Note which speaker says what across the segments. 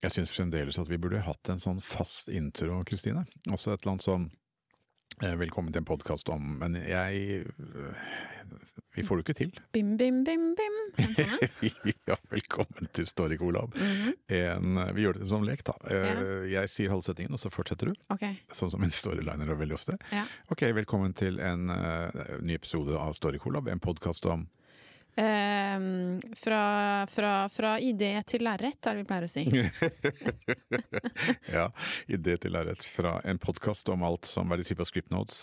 Speaker 1: Jeg syns fremdeles at vi burde hatt en sånn fast intro, Kristine. Også et eller annet sånn eh, Velkommen til en podkast om Men jeg øh, Vi får det ikke til.
Speaker 2: Bim, bim, bim, bim. Sånn en.
Speaker 1: ja, velkommen til Story Colab.
Speaker 2: Mhm.
Speaker 1: En, eh, vi gjør det som lek, da. Eh,
Speaker 2: Ja.
Speaker 1: Jeg sier halve setningen, og så fortsetter du.
Speaker 2: Okay.
Speaker 1: Sånn som en storyliner veldig ofte.
Speaker 2: Ja.
Speaker 1: Ok, velkommen til en uh, ny episode av Story Colab, en podkast om
Speaker 2: Ehm, fra, fra, fra idé til lerret, er det vi pleier å si.
Speaker 1: Ja, idé til lerret fra en podkast om alt som er de sier på scriptnotes.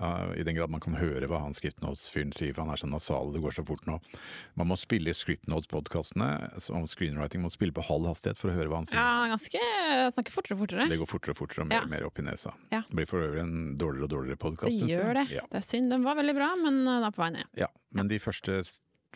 Speaker 1: Uh, I den grad man kan høre hva han scriptnotes-fyren sier, for han er så nasal, det går så fort nå. Man må spille scriptnotes-podkastene om screenwriting, må spille på halv hastighet for å høre hva han sier.
Speaker 2: Ja, ganske Snakker fortere og fortere.
Speaker 1: Det går fortere og fortere og mer,
Speaker 2: Ja.
Speaker 1: mer opp i nesa.
Speaker 2: Ja.
Speaker 1: Det blir for øvrig en dårligere og dårligere podkast.
Speaker 2: Det gjør det.
Speaker 1: Ja.
Speaker 2: Det er synd. Den var veldig bra, men uh, den er på vei ned.
Speaker 1: ja. Men de første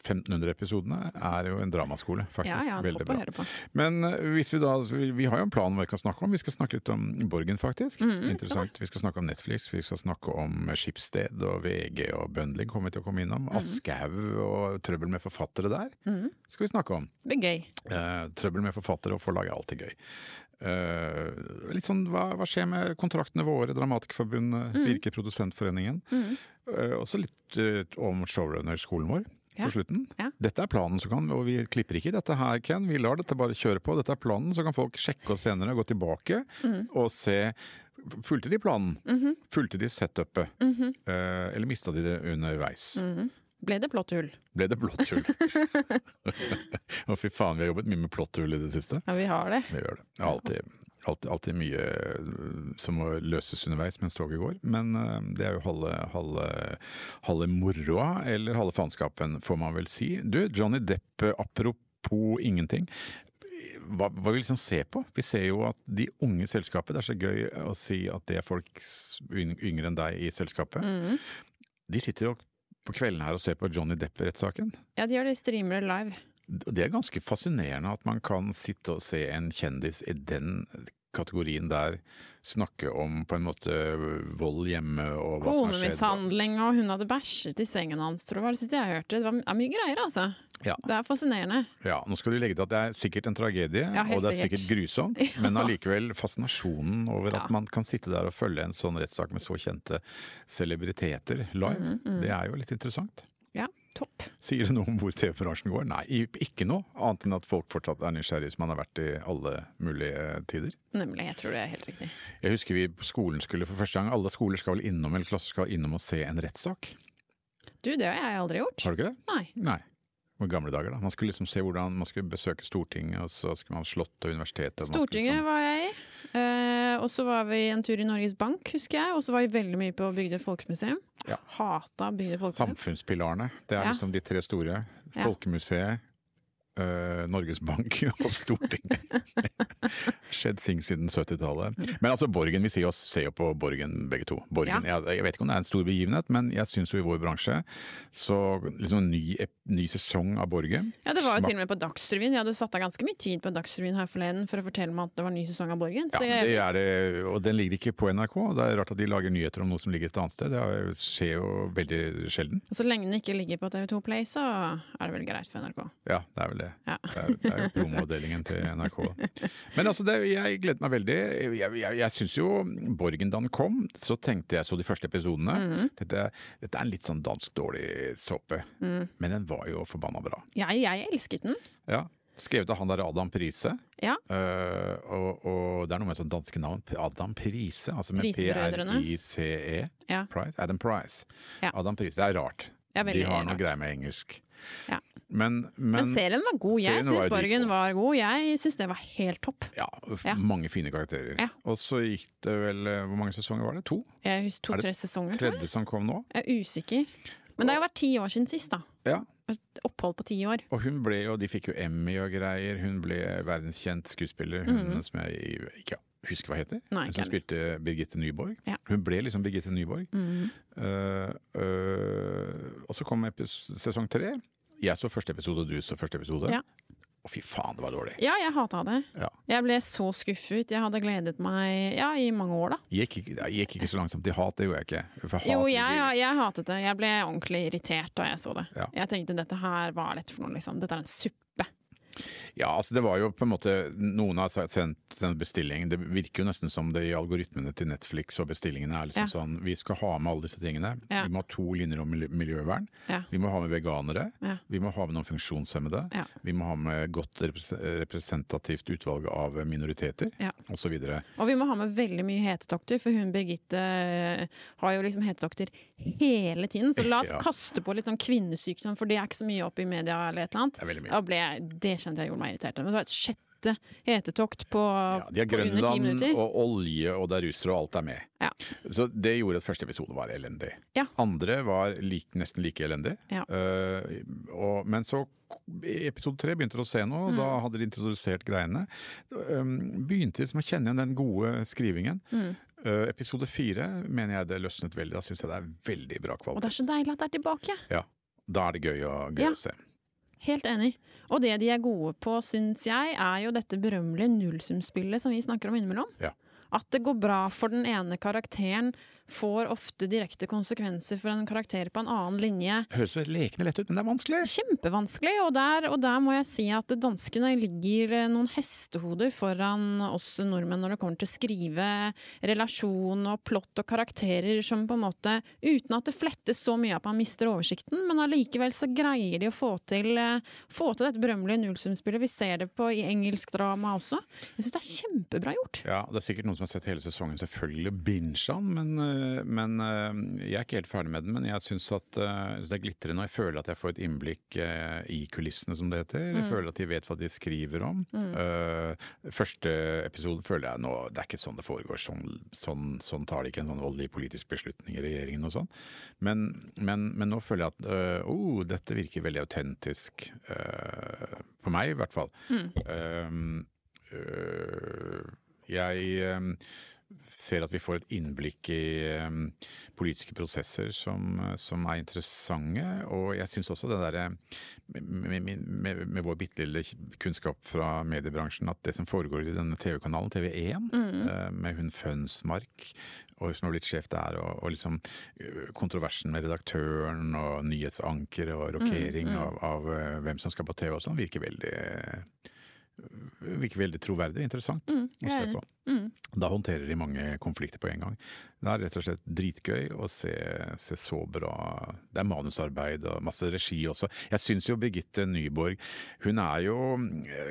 Speaker 1: 1500 episodene er jo en dramaskole, faktisk.
Speaker 2: Ja, ja,
Speaker 1: Veldig bra.
Speaker 2: på.
Speaker 1: Men eh, hvis vi da Vi vi har jo en plan om hva vi kan snakke om. Vi skal snakke litt om Borgen, faktisk.
Speaker 2: Mm,
Speaker 1: Interessant. Vi skal snakke om Netflix, vi skal snakke om Skipsted og VG og Bøndling kommer vi til å komme innom. Aschehoug og trøbbel med forfattere der
Speaker 2: mm.
Speaker 1: skal vi snakke om.
Speaker 2: Det blir gøy.
Speaker 1: Eh, trøbbel med forfattere og forlag er alltid gøy. Uh, litt sånn, hva, hva skjer med kontraktene våre, Dramatikerforbundet, Virke Produsentforeningen?
Speaker 2: Mm.
Speaker 1: Uh, også litt uh, om showrunnerskolen vår. På slutten.
Speaker 2: Ja.
Speaker 1: Dette er planen, så kan, og vi klipper ikke dette her, Ken. Vi lar dette bare kjøre på. Dette er planen, så kan folk sjekke oss senere, gå tilbake
Speaker 2: mm.
Speaker 1: og se Fulgte de planen?
Speaker 2: Mhm.
Speaker 1: Fulgte de setupet?
Speaker 2: Mhm.
Speaker 1: Eh, eller mista de det underveis?
Speaker 2: -hmm. Ble det plotthull?
Speaker 1: Ble det plotthull? Å fy faen, vi har jobbet mye med plotthull i det siste.
Speaker 2: Ja, vi har det.
Speaker 1: Vi gjør det. Alltid, alltid, alltid mye øh, som må løses underveis mens toget går. Men øh, det er jo halve, halve, halve moroa, eller halve faenskapen, får man vel si. Du, Johnny Depp, apropos ingenting. Hva, hva vi liksom ser på? Vi ser jo at de unge i selskapet, det er så gøy å si at det er folk yngre enn deg i selskapet.
Speaker 2: Mm.
Speaker 1: De sitter jo på kvelden her og ser på Johnny Depp-rettssaken.
Speaker 2: Ja, de gjør det. Streamer det live.
Speaker 1: Det er ganske fascinerende at man kan sitte og se en kjendis i den kategorien der snakke om på en måte vold hjemme og hva som har skjedd.
Speaker 2: Konemishandling, og hun hadde bæsjet i sengen hans, tror jeg var det siste jeg hørte. Det er mye greier, altså.
Speaker 1: Ja.
Speaker 2: Det er fascinerende.
Speaker 1: Ja, Nå skal du legge til at det er sikkert en tragedie,
Speaker 2: Ja,
Speaker 1: og det er
Speaker 2: sikkert.
Speaker 1: sikkert grusomt, men allikevel fascinasjonen over at man kan sitte der og følge en sånn rettssak med så kjente celebriteter live,
Speaker 2: mm, mm.
Speaker 1: det er jo litt interessant.
Speaker 2: Topp.
Speaker 1: Sier det noe om hvor TV-bransjen går? Nei, ikke noe, annet enn at folk fortsatt er nysgjerrige som man har vært i alle mulige tider.
Speaker 2: Nemlig. Jeg tror det er helt riktig.
Speaker 1: Jeg husker vi på skolen skulle for første gang, alle skoler skal vel innom, eller klasser skal innom og se en rettssak.
Speaker 2: Du, det har jeg aldri gjort.
Speaker 1: Har du ikke det?
Speaker 2: Nei.
Speaker 1: Nei. Hvor gamle dager da. Man skulle liksom se hvordan man skulle besøke Stortinget, og så skulle man slått og universitetet.
Speaker 2: Stortinget
Speaker 1: liksom-
Speaker 2: var jeg i. Eh, og så var vi en tur i Norges Bank, husker jeg. Og så var vi veldig mye på Bygdøy folkemuseum.
Speaker 1: Ja.
Speaker 2: Hata Bygdøy folkemuseum.
Speaker 1: Samfunnspilarene. Det er
Speaker 2: Ja.
Speaker 1: liksom de tre store. Folkemuseet, øh, Norges Bank og Stortinget. Skjedd ting siden 70-tallet. Men altså Borgen, vi ser oss, ser jo på Borgen begge to. Borgen, jeg, jeg vet ikke om det er en stor begivenhet, men jeg syns jo i vår bransje så liksom en ny, ny sesong av Borgen
Speaker 2: Ja, det var jo til og med på Dagsrevyen. Jeg hadde satt av ganske mye tid på Dagsrevyen her forleden for å fortelle meg at det var en ny sesong av Borgen.
Speaker 1: Ja,
Speaker 2: Så
Speaker 1: men det er det, og den ligger ikke på NRK. Det er rart at de lager nyheter om noe som ligger et annet sted. Det er skjer jo veldig sjelden.
Speaker 2: så lenge den ikke ligger på TV2 Play, så er det vel greit for NRK.
Speaker 1: Ja, det er vel det.
Speaker 2: Ja.
Speaker 1: Det er, det er jo promoavdelingen til NRK. Men altså, det, jeg gledet meg veldig. Jeg, jeg, jeg syns jo Borgen da den kom, så tenkte jeg så de første episodene.
Speaker 2: Mhm.
Speaker 1: Dette, dette er en litt sånn dansk dårlig såpe,
Speaker 2: Mm.
Speaker 1: men den var jo forbanna bra.
Speaker 2: Jeg, jeg elsket den.
Speaker 1: Ja. Skrevet av han der Adam Prise.
Speaker 2: Ja.
Speaker 1: Uh, og, og det er noe med sånn danske navn. Adam Prise, altså med P-R-I-C-E.
Speaker 2: Ja.
Speaker 1: Price? Adam Price.
Speaker 2: Ja.
Speaker 1: Adam Prise. Det er rart.
Speaker 2: Ja,
Speaker 1: De har noe greier med engelsk.
Speaker 2: Ja.
Speaker 1: Men,
Speaker 2: Men,
Speaker 1: men,
Speaker 2: serien var god. Jeg syns Borgen var god. Jeg syns det var helt topp.
Speaker 1: ja,
Speaker 2: Ja.
Speaker 1: mange fine karakterer.
Speaker 2: Ja.
Speaker 1: Og så gikk det vel eh, Hvor mange sesonger var det? To?
Speaker 2: Jeg husker
Speaker 1: Er
Speaker 2: to-tre sesonger.
Speaker 1: Tredje som kom nå?
Speaker 2: Jeg er usikker. Men det har jo vært ti år siden sist, da.
Speaker 1: Ja.
Speaker 2: Et opphold på ti år.
Speaker 1: Og hun ble jo De fikk jo Emmy og greier. Hun ble verdenskjent skuespiller. Hun
Speaker 2: Mhm.
Speaker 1: som jeg ikke husker hva heter.
Speaker 2: Nei,
Speaker 1: Hun som spilte Birgitte Nyborg.
Speaker 2: Ja.
Speaker 1: Hun ble liksom Birgitte Nyborg.
Speaker 2: Mhm.
Speaker 1: Uh, uh, og så kom sesong tre. Jeg så første episode, og du så første episode.
Speaker 2: Ja.
Speaker 1: Å, fy faen, det var dårlig.
Speaker 2: Ja, jeg hata det.
Speaker 1: Ja.
Speaker 2: Jeg ble så skuffet. Jeg hadde gledet meg ja, i mange år, da.
Speaker 1: Gikk ikke, jeg gikk ikke så langsomt til hat, det gjorde jeg ikke. For hat
Speaker 2: Jo, jeg, jeg hatet det. Jeg ble ordentlig irritert da jeg så det.
Speaker 1: Ja.
Speaker 2: Jeg tenkte dette her, hva er dette for noe, liksom? Dette er en suppe.
Speaker 1: Ja, altså det var jo på en måte Noen har sendt en bestillingen Det virker jo nesten som det i algoritmene til Netflix og bestillingene er liksom
Speaker 2: Ja.
Speaker 1: sånn Vi skal ha med alle disse tingene.
Speaker 2: Ja.
Speaker 1: Vi må ha to linjer om miljøvern.
Speaker 2: Ja.
Speaker 1: Vi må ha med veganere. Vi må ha med noen funksjonshemmede. Vi må ha med godt representativt utvalg av minoriteter,
Speaker 2: Ja.
Speaker 1: osv.
Speaker 2: Og vi må ha med veldig mye hetetokter, for hun Birgitte eh, har jo liksom hetetokter hele tiden. Så la oss kaste på litt sånn kvinnesykdom, for det er ikke så mye opp i media eller et eller annet.
Speaker 1: Det
Speaker 2: det kjente jeg gjorde meg irritert. Men det var et sjette hetetokt på,
Speaker 1: Ja, de har
Speaker 2: på under ti
Speaker 1: Grønland og olje, og det er russere, og alt er med.
Speaker 2: Ja.
Speaker 1: Så det gjorde at første episode var elendig.
Speaker 2: Ja.
Speaker 1: Andre var lik, nesten like elendig.
Speaker 2: Ja.
Speaker 1: Uh, og, men så i episode tre begynte dere å se noe, og
Speaker 2: Mm.
Speaker 1: da hadde de introdusert greiene. Um, begynte liksom å kjenne igjen den gode skrivingen.
Speaker 2: Mm.
Speaker 1: Eh, episode fire mener jeg det løsnet veldig. Da syns jeg det er veldig bra kvalitet.
Speaker 2: Og det er så deilig at det er tilbake.
Speaker 1: Ja. Da er det gøy, å, gøy å se.
Speaker 2: Helt enig. Og det de er gode på, syns jeg, er jo dette berømmelige nullsumspillet som vi snakker om innimellom.
Speaker 1: Ja.
Speaker 2: At det går bra for den ene karakteren, får ofte direkte konsekvenser for en karakter på en annen linje.
Speaker 1: Høres lekende lett ut, men det er vanskelig.
Speaker 2: Kjempevanskelig, og der, og der må jeg si at danskene ligger eh, noen hestehoder foran oss nordmenn når det kommer til å skrive relasjon og plott og karakterer som på en måte, uten at det flettes så mye at man mister oversikten, men allikevel så greier de å få til, eh, få til dette berømmelige nullsumspillet. Vi ser det på, i engelsk drama også. Jeg syns det er kjempebra gjort.
Speaker 1: Ja, det er sikkert noen som har sett hele sesongen, selvfølgelig binge men, øh, men øh, jeg er ikke helt ferdig med den. Men jeg syns at øh, det er glitrende, og jeg føler at jeg får et innblikk i kulissene, som det heter. Jeg føler at de vet hva de skriver om. Mm. første episode føler jeg nå Det er ikke sånn det foregår. Sånn, sånn, sånn tar de ikke en sånn voldelig politisk beslutning i regjeringen og sånn. Men, men, men nå føler jeg at oh, dette virker veldig autentisk. på meg, i hvert fall. Um, øh, jeg ser at vi får et innblikk i politiske prosesser som, som er interessante. Og jeg syns også det derre med, med, med, med vår bitte lille kunnskap fra mediebransjen, at det som foregår i denne TV-kanalen, TV1, mm. med hun Fønsmark og som har blitt sjef der, og, og liksom øh, kontroversen med redaktøren og nyhetsanker og rokering av, av øh, hvem som skal på TV og sånn, virker veldig virker veldig troverdig og interessant å
Speaker 2: er
Speaker 1: se på.
Speaker 2: Mm.
Speaker 1: Da håndterer de mange konflikter på en gang. Det er rett og slett dritgøy å se, se så bra Det er manusarbeid og masse regi også. Jeg syns jo Birgitte Nyborg Hun er jo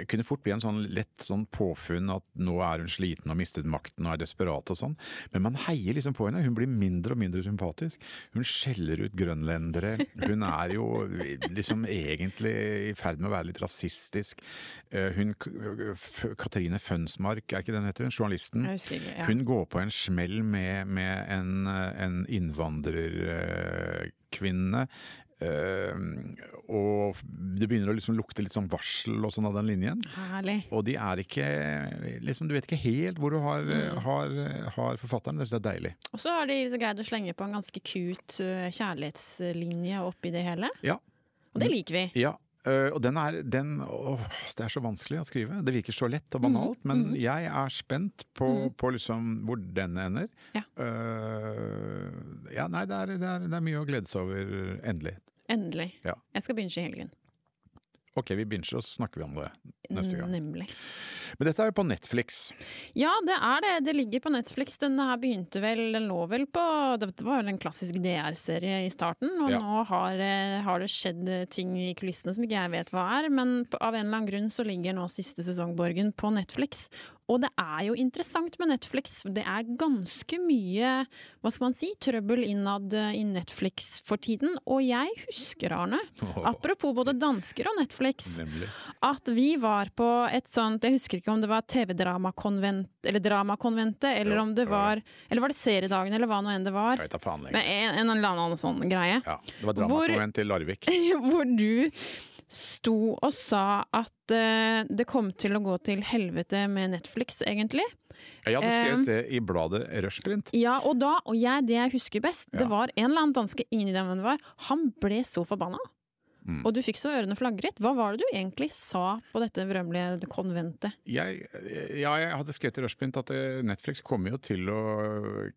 Speaker 1: Kunne fort bli en sånn lett sånn påfunn at nå er hun sliten og mistet makten og er desperat og sånn. Men man heier liksom på henne. Hun blir mindre og mindre sympatisk. Hun skjeller ut grønlendere. Hun er jo liksom egentlig i ferd med å være litt rasistisk. Eh, Hun Katrine Fønsmark, er ikke den heter? hun? Journalisten.
Speaker 2: Ikke. Ja.
Speaker 1: Hun går på en smell med, med en, en innvandrerkvinne. Uh, og det begynner å liksom lukte litt sånn varsel og sånn av den linjen.
Speaker 2: Herlig.
Speaker 1: Og de er ikke liksom, Du vet ikke helt hvor du har,
Speaker 2: Mm.
Speaker 1: har, har forfatteren. Det syns jeg er deilig.
Speaker 2: Og så har de greid å slenge på en ganske cute uh, kjærlighetslinje oppi det hele.
Speaker 1: Ja.
Speaker 2: Og det liker vi.
Speaker 1: Ja, øh, og den er den, åh, Det er så vanskelig å skrive. Det virker så lett og banalt, men jeg er spent på, på liksom hvor den ender.
Speaker 2: Ja.
Speaker 1: Uh, ja, nei, det er, det, er, det er mye å glede seg over endelig.
Speaker 2: Endelig.
Speaker 1: Ja.
Speaker 2: Jeg skal begynne i helgen.
Speaker 1: Ok, vi binger, og så snakker vi om det neste gang.
Speaker 2: Nemlig.
Speaker 1: Men dette er jo på Netflix.
Speaker 2: Ja, det er det. Det ligger på Netflix. Denne her begynte vel, den lå vel på Det var vel en klassisk DR-serie i starten, og
Speaker 1: Ja.
Speaker 2: nå har, eh, har det skjedd eh, ting i kulissene som ikke jeg vet hva er, men av en eller annen grunn så ligger nå siste sesongborgen på Netflix. Og det er jo interessant med Netflix. Det er ganske mye, hva skal man si, trøbbel innad eh, i Netflix for tiden. Og jeg husker, Arne, apropos både dansker og Netflix,
Speaker 1: Nemlig.
Speaker 2: at vi var på et sånt Jeg husker ikke om det var TV-dramakonvent eller Dramakonventet, eller
Speaker 1: Jo,
Speaker 2: om det
Speaker 1: var
Speaker 2: Eller var det Seriedagen, eller hva nå enn det var.
Speaker 1: Jeg vet da faen
Speaker 2: Men
Speaker 1: lenger.
Speaker 2: en, en eller annen sånn greie.
Speaker 1: Ja, det var dramakonvent i Larvik.
Speaker 2: Hvor du sto og sa at uh, det kom til å gå til helvete med Netflix, egentlig.
Speaker 1: Ja, du
Speaker 2: skrev
Speaker 1: skrevet det i bladet Rushprint.
Speaker 2: Ja, og da, og jeg, det jeg husker best,
Speaker 1: Ja.
Speaker 2: det var en eller annen danske, ingen idé hvem det var, han ble så forbanna.
Speaker 1: Mm.
Speaker 2: Og du fikk så ørene flagret. Hva var det du egentlig sa på dette berømmelige konventet?
Speaker 1: Jeg, ja, jeg hadde skrevet i Rushprint at eh, Netflix kommer jo til å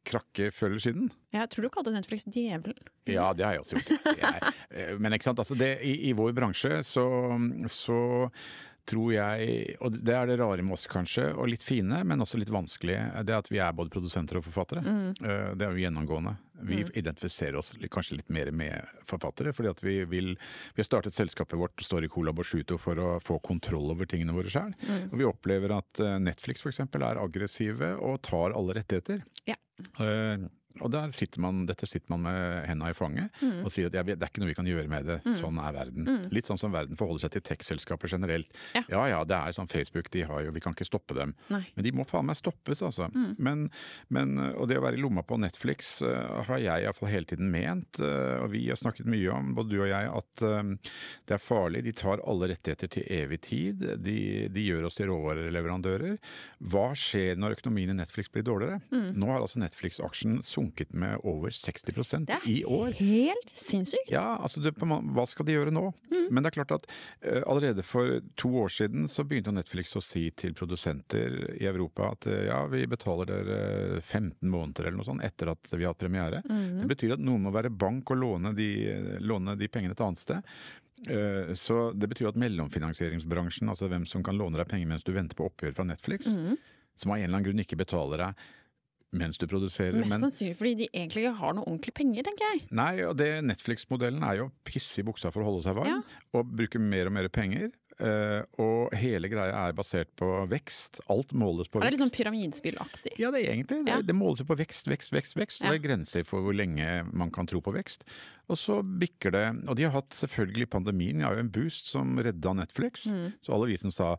Speaker 1: krakke før eller siden.
Speaker 2: Jeg tror du kalte Netflix djevelen.
Speaker 1: Ja, det har jeg også gjort. Jeg, eh, men ikke sant, altså det, i, i vår bransje så, så tror jeg, og det er det rare med oss kanskje, og litt fine, men også litt vanskelige, det at vi er både produsenter og forfattere. Mm. Det er jo gjennomgående. Vi identifiserer oss kanskje litt mer med forfattere, fordi at vi vil Vi har startet selskapet vårt Story Colab og Shuto for å få kontroll over tingene våre sjøl. Og vi opplever at eh, Netflix f.eks. er aggressive og tar alle rettigheter.
Speaker 2: Ja.
Speaker 1: Eh, og der sitter man, dette sitter man med henda i fanget og sier at ja, det er ikke noe vi kan gjøre med det. Sånn er verden. Litt sånn som verden forholder seg til tech-selskaper generelt.
Speaker 2: Ja.
Speaker 1: ja ja, det er sånn Facebook, de har jo, vi kan ikke stoppe dem.
Speaker 2: Nei.
Speaker 1: Men de må faen meg stoppes, altså. Men, men, og det å være i lomma på Netflix uh, har jeg iallfall hele tiden ment, uh, og vi har snakket mye om, både du og jeg, at uh, det er farlig. De tar alle rettigheter til evig tid. De, de gjør oss til råvareleverandører. Hva skjer når økonomien i Netflix blir dårligere? Nå har altså Netflix-aksjen sunket med over 60
Speaker 2: Det er
Speaker 1: i år.
Speaker 2: Helt sinnssykt!
Speaker 1: Ja, altså det, hva skal de gjøre nå? Men det er klart at uh, allerede for to år siden så begynte Netflix å si til produsenter i Europa at uh, ja, vi betaler dere 15 måneder eller noe sånt etter at vi har hatt premiere. Det betyr at noen må være bank og låne de, låne de pengene et annet sted. Eh, Så det betyr at mellomfinansieringsbransjen, altså hvem som kan låne deg penger mens du venter på oppgjør fra Netflix, som av en eller annen grunn ikke betaler deg mens du produserer,
Speaker 2: Mest sannsynlig fordi de egentlig ikke har noe ordentlig penger, tenker jeg.
Speaker 1: Nei, og det Netflix-modellen er jo å pisse i buksa for å holde seg varm, og bruke mer og mer penger. eh, og hele greia er basert på vekst. Alt måles på vekst.
Speaker 2: Er det litt sånn
Speaker 1: vekst. Ja, det er egentlig det.
Speaker 2: Ja.
Speaker 1: Det måles jo på vekst, vekst, vekst. vekst.
Speaker 2: Ja.
Speaker 1: Og det er grenser for hvor lenge man kan tro på vekst. Og så bikker det Og de har hatt selvfølgelig pandemien, jeg har jo en boost som redda Netflix.
Speaker 2: Mm.
Speaker 1: Så alle vi som sa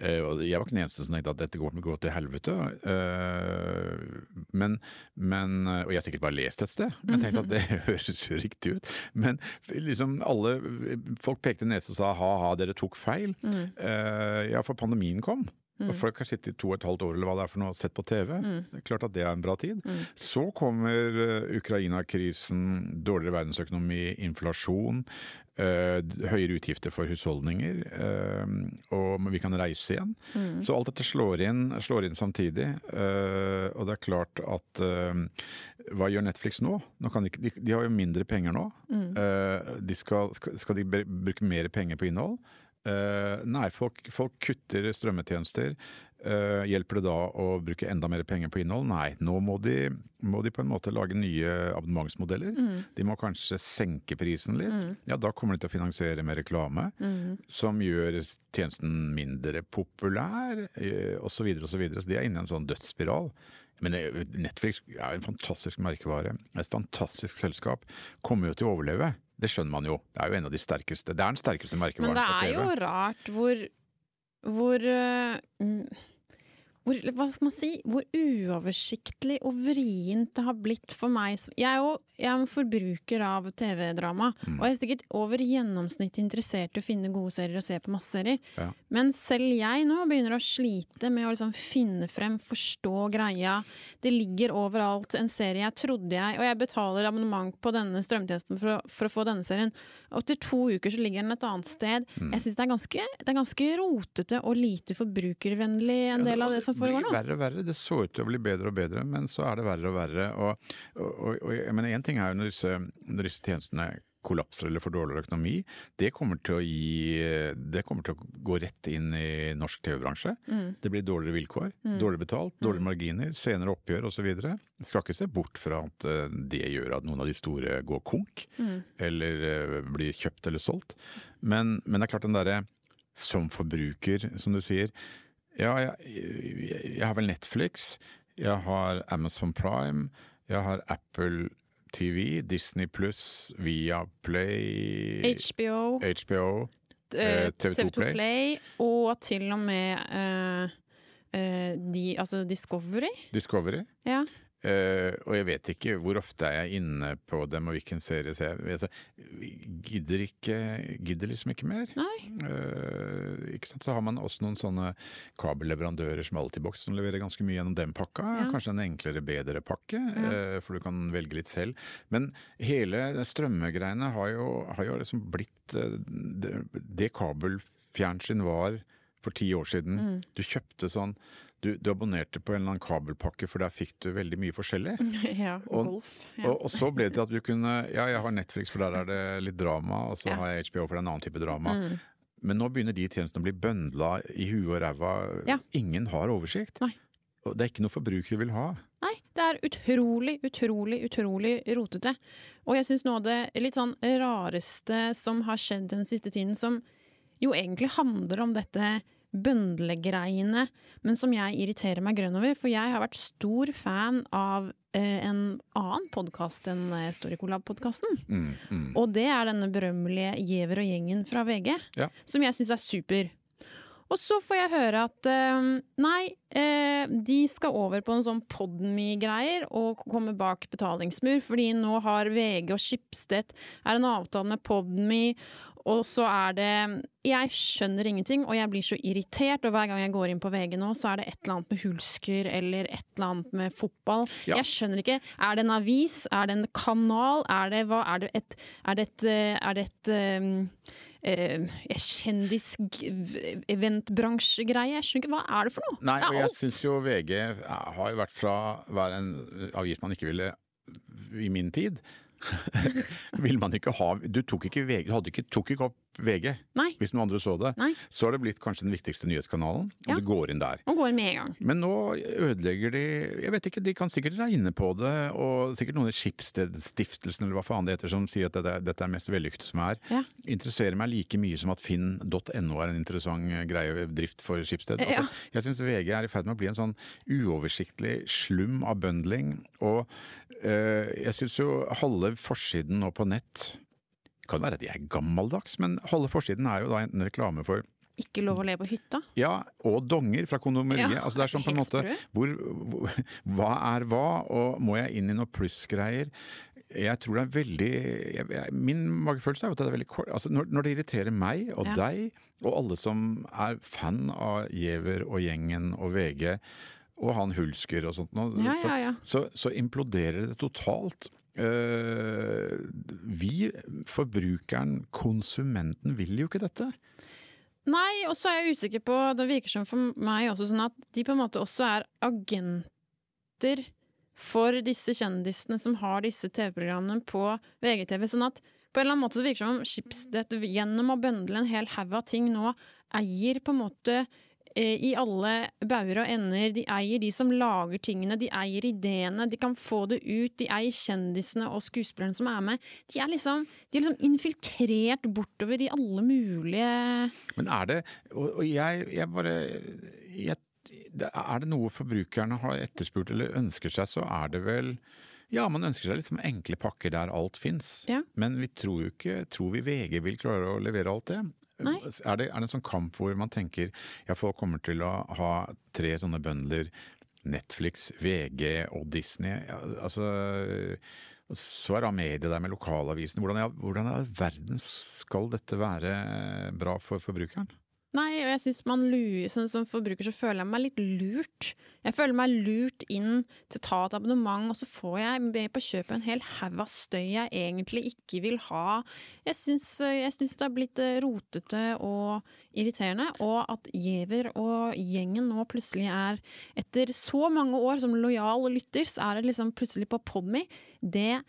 Speaker 1: eh, Og jeg var ikke den eneste som tenkte at dette går, går til helvete. eh, men, men Og jeg har sikkert bare lest et sted, men tenkte at det høres jo riktig ut. Men liksom alle Folk pekte nese og sa ha-ha, dere tok feil. Eh, ja, for pandemien kom. Og folk har sittet i to og et halvt år eller hva det er for noe sett på TV. Det er klart at det er en bra tid. Så kommer eh, Ukraina-krisen, dårligere verdensøkonomi, inflasjon, øh, høyere utgifter for husholdninger, øh, og vi kan reise igjen. Så alt dette slår inn, slår inn samtidig. Øh, og det er klart at hva gjør Netflix nå? nå kan de, de, de har jo mindre penger nå. Eh, de skal skal de bruke mer penger på innhold? Eh, nei, folk, folk kutter strømmetjenester. Uh, hjelper det da å bruke enda mer penger på innhold? Nei, nå må de, må de på en måte lage nye abonnementsmodeller. De må kanskje senke prisen litt. Ja, da kommer de til å finansiere med reklame, som gjør tjenesten mindre populær, uh, osv. Så, videre, og så, så de er inne i en sånn dødsspiral. Men eh, Netflix er en fantastisk merkevare. Et fantastisk selskap. Kommer jo til å overleve. Det skjønner man jo. Det er jo en av de sterkeste. Det er den sterkeste merkevaren på TV.
Speaker 2: Men det er jo rart hvor hvor, mm, hvor Hva skal man si? Hvor uoversiktlig og vrient det har blitt for meg. Jeg er jo jeg er en forbruker av TV-drama,
Speaker 1: Mm.
Speaker 2: og jeg er sikkert over gjennomsnittet interessert i å finne gode serier og se på masse serier.
Speaker 1: Ja.
Speaker 2: Men selv jeg nå begynner å slite med å liksom finne frem, forstå greia. Det ligger overalt en serie jeg trodde jeg Og jeg betaler abonnement på denne strømtjenesten for for å få denne serien. Og etter to uker så ligger den et annet sted.
Speaker 1: Mm.
Speaker 2: Jeg syns det, det er ganske rotete og lite forbrukervennlig, en del av det som foregår
Speaker 1: blir verre og verre. Det så ut til å bli bedre og bedre, men så er det verre og verre. Og, og, og, og jeg mener, en ting er jo når disse, når disse tjenestene kollapser eller får dårligere økonomi. Det kommer til å gi Det kommer til å gå rett inn i norsk TV-bransje.
Speaker 2: Mm.
Speaker 1: Det blir dårligere vilkår, dårlig betalt, dårlige marginer, senere oppgjør osv. Skal ikke se bort fra at eh, det gjør at noen av de store går konk,
Speaker 2: Mm.
Speaker 1: eller eh, blir kjøpt eller solgt. Men, men det er klart den derre som forbruker, som du sier. Ja, jeg, jeg, har vel Netflix, jeg har Amazon Prime, jeg har Apple TV, Disney pluss, Viaplay,
Speaker 2: HBO,
Speaker 1: HBO.
Speaker 2: eh,
Speaker 1: eh, TV2
Speaker 2: TV2 Play. og til og med eh, eh, de, altså Discovery.
Speaker 1: Discovery.
Speaker 2: Ja.
Speaker 1: Eh, og jeg vet ikke hvor ofte er jeg inne på dem og hvilken serie ser jeg. Altså, gidder ikke Gidder liksom ikke mer. Eh, ikke sant? Så har man også noen sånne kabelleverandører som Altibox som leverer ganske mye gjennom den pakka.
Speaker 2: Ja.
Speaker 1: Kanskje en enklere, bedre pakke,
Speaker 2: Ja.
Speaker 1: uh, for du kan velge litt selv. Men hele strømmegreiene har jo, har jo liksom blitt det, det kabelfjernsyn var for ti år siden.
Speaker 2: Mm.
Speaker 1: Du kjøpte sånn du, du abonnerte på en eller annen kabelpakke, for der fikk du veldig mye forskjellig.
Speaker 2: ja.
Speaker 1: Og-
Speaker 2: Golf. Ja.
Speaker 1: Og, og så ble det til at du kunne Ja, jeg har Netflix, for der er det litt drama, og så
Speaker 2: Ja.
Speaker 1: har jeg HBO, for det er en annen type drama.
Speaker 2: Mm.
Speaker 1: Men nå begynner de tjenestene å bli bøndla i huet og ræva.
Speaker 2: Ja.
Speaker 1: Ingen har oversikt.
Speaker 2: Nei.
Speaker 1: Og det er ikke noe forbrukere vil ha.
Speaker 2: Nei, det er utrolig, utrolig, utrolig rotete. Og jeg syns noe av det litt sånn rareste som har skjedd den siste tiden, som jo egentlig handler om dette bøndlegreiene, men som jeg irriterer meg grønn over. For jeg har vært stor fan av eh, en annen podkast enn eh, Storycolab-podkasten.
Speaker 1: Mm, mm.
Speaker 2: Og det er denne berømmelige Giæver og gjengen fra VG,
Speaker 1: Ja.
Speaker 2: som jeg syns er super. Og så får jeg høre at eh, nei, eh, de skal over på en sånn Podme-greier og komme bak betalingsmur, fordi nå har VG og Schibsted er en avtale med Podme, og så er det Jeg skjønner ingenting, og jeg blir så irritert, og hver gang jeg går inn på VG nå, så er det et eller annet med Hulsker eller et eller annet med fotball.
Speaker 1: Ja.
Speaker 2: Jeg skjønner ikke. Er det en avis? Er det en kanal? Er det hva? Er det et Er det et, eh, er det et um, kjendis-eventbransjegreie. Jeg skjønner ikke, Hva er det for noe?
Speaker 1: Nei, og jeg syns jo VG har jo vært fra å være en avis man ikke ville i min tid. vil man ikke ha Du tok ikke VG, hadde ikke, tok ikke opp VG
Speaker 2: Nei.
Speaker 1: hvis noen andre så det.
Speaker 2: Nei.
Speaker 1: Så har det blitt kanskje den viktigste nyhetskanalen, og
Speaker 2: Ja.
Speaker 1: du går inn der.
Speaker 2: Og går det med en gang.
Speaker 1: Men nå ødelegger de Jeg vet ikke, de kan sikkert regne på det, og sikkert noen i Schibsted-stiftelsen eller hva faen det heter som sier at dette, dette er mest vellykket som er.
Speaker 2: Ja.
Speaker 1: Interesserer meg like mye som at finn.no er en interessant greie drift for Schibsted.
Speaker 2: Ja.
Speaker 1: Altså, jeg syns VG er i ferd med å bli en sånn uoversiktlig slum av bundling. Og øh, jeg syns jo halve forsiden nå på nett kan være at de er gammeldags, men halve forsiden er jo da enten reklame for
Speaker 2: Ikke lov å le på hytta.
Speaker 1: ja, og donger fra kondomeriet.
Speaker 2: Ja,
Speaker 1: altså det er sånn på en måte hvor, hvor, Hva er hva, og må jeg inn i noe plussgreier? Jeg tror det er veldig jeg, jeg, Min magefølelse er jo at det er veldig kort altså når, når det irriterer meg og
Speaker 2: Ja.
Speaker 1: deg, og alle som er fan av Giæver og gjengen og VG, og han Hulsker og sånt, noe,
Speaker 2: Ja,
Speaker 1: så. Så, så imploderer det totalt. Eh, vi, forbrukeren, konsumenten, vil jo ikke dette.
Speaker 2: Nei, og så er jeg usikker på Det virker som for meg også sånn at de på en måte også er agenter for disse kjendisene som har disse TV-programmene på VGTV. Sånn at på en eller annen måte så virker det som om Schibsted gjennom å bøndle en hel haug av ting nå eier på en måte i alle bauger og ender. De eier de som lager tingene, de eier ideene, de kan få det ut. De eier kjendisene og skuespillerne som er med. De er liksom, de er liksom infiltrert bortover i alle mulige
Speaker 1: Men er det Og, og jeg, jeg bare jeg, Er det noe forbrukerne har etterspurt eller ønsker seg, så er det vel ja, man ønsker seg liksom enkle pakker der alt fins.
Speaker 2: Ja.
Speaker 1: Men vi tror jo ikke Tror vi VG vil klare å levere alt det? Er det, er det en sånn kamp hvor man tenker ja, folk kommer til å ha tre sånne bøndler, Netflix, VG og Disney. Ja, altså så er Amedia der med lokalavisen. Hvordan i all verden skal dette være bra for forbrukeren?
Speaker 2: Nei, og jeg synes man lurer, sånn som forbruker så føler jeg meg litt lurt. Jeg føler meg lurt inn til å ta et abonnement, og så får jeg med på kjøpet en hel haug av støy jeg egentlig ikke vil ha. Syns, jeg syns det har blitt eh, rotete og irriterende, og at Giæver og gjengen nå plutselig er Etter så mange år som lojal lytter, så er det liksom plutselig på Podme. Det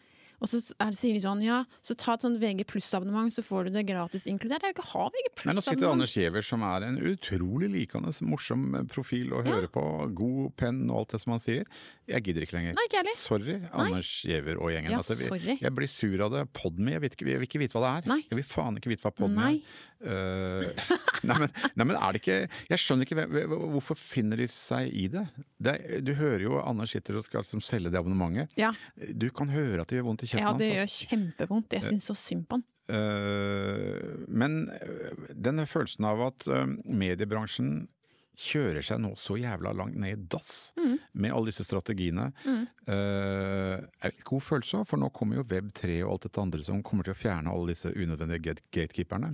Speaker 2: og så er det, sier de sånn, ja, så ta et sånt VG pluss-abonnement, så får du det gratis inkludert. Jeg vil ikke ha VG
Speaker 1: Nei, Nå sitter
Speaker 2: pluss-abonnement.
Speaker 1: Anders Giæver, som er en utrolig likende, morsom profil å høre på. God penn og alt det som han sier. Jeg gidder ikke lenger.
Speaker 2: Nei, ikke heller.
Speaker 1: Sorry, Anders Giæver og gjengen.
Speaker 2: Ja,
Speaker 1: Altså, vi- jeg blir sur av det. Podme, jeg, jeg vil ikke vite hva det er.
Speaker 2: Nei.
Speaker 1: Jeg vil faen ikke vite hva Podme
Speaker 2: Nei.
Speaker 1: er. Uh, nei, men, nei, men er det ikke Jeg skjønner ikke hvorfor finner de seg i det? det du hører jo Anders sitter og skal liksom selge det abonnementet.
Speaker 2: Ja,
Speaker 1: Du kan høre at det gjør vondt i kjeften
Speaker 2: ja, det gjør kjempevondt. Jeg syns så synd på han.
Speaker 1: Eh, men eh, denne følelsen av at eh, mediebransjen kjører seg nå så jævla langt ned i dass
Speaker 2: Mm.
Speaker 1: med alle disse strategiene, eh, er en god følelse for nå kommer jo Web3 og alt dette andre som kommer til å fjerne alle disse unødvendige gate- gatekeeperne.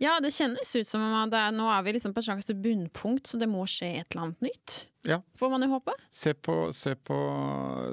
Speaker 2: Ja, det kjennes ut som om at det er, nå er vi liksom på et slags bunnpunkt, så det må skje et eller annet nytt.
Speaker 1: Ja.
Speaker 2: Får man jo håpe.
Speaker 1: Se på, se på,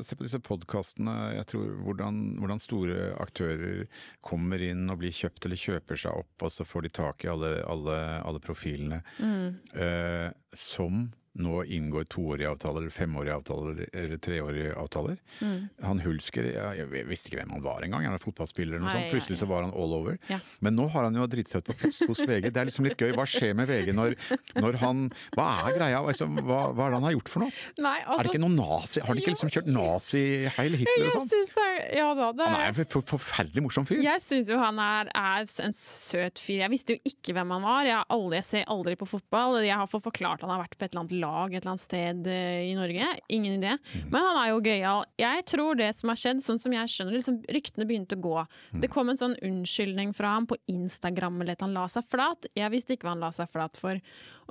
Speaker 1: se på disse podkastene. Jeg tror hvordan, hvordan store aktører kommer inn og blir kjøpt eller kjøper seg opp, og så får de tak i alle, alle, alle profilene.
Speaker 2: Mm.
Speaker 1: Eh, som nå inngår toårige avtaler, femårige avtaler eller treårige avtaler.
Speaker 2: Mm.
Speaker 1: Han Hulsker, jeg, jeg visste ikke hvem han var engang, han er fotballspiller eller noe sånt. Plutselig så var han all over.
Speaker 2: Ja.
Speaker 1: Men nå har han jo dritt seg ut på fest hos VG. Det er liksom litt gøy. Hva skjer med VG når, når han Hva er greia? Altså, hva, hva er det han har gjort for noe?
Speaker 2: Nei, altså,
Speaker 1: Er det ikke noe nazi? Har de ikke liksom kjørt nazi-Heil Hitler og sånn?
Speaker 2: Ja da, det
Speaker 1: Han er en for, forferdelig morsom fyr.
Speaker 2: Jeg syns jo han er, er en søt fyr. Jeg visste jo ikke hvem han var. Jeg, aldri, jeg ser aldri på fotball. Jeg har fått forklart han har vært på et eller annet lag et eller annet sted eh, i Norge. Ingen idé.
Speaker 1: Mhm.
Speaker 2: Men han er jo gøyal. Jeg tror det som har skjedd, sånn som jeg skjønner liksom, ryktene begynte å gå.
Speaker 1: Mhm.
Speaker 2: Det kom en sånn unnskyldning fra ham på Instagram eller at han la seg flat. Jeg visste ikke hva han la seg flat for.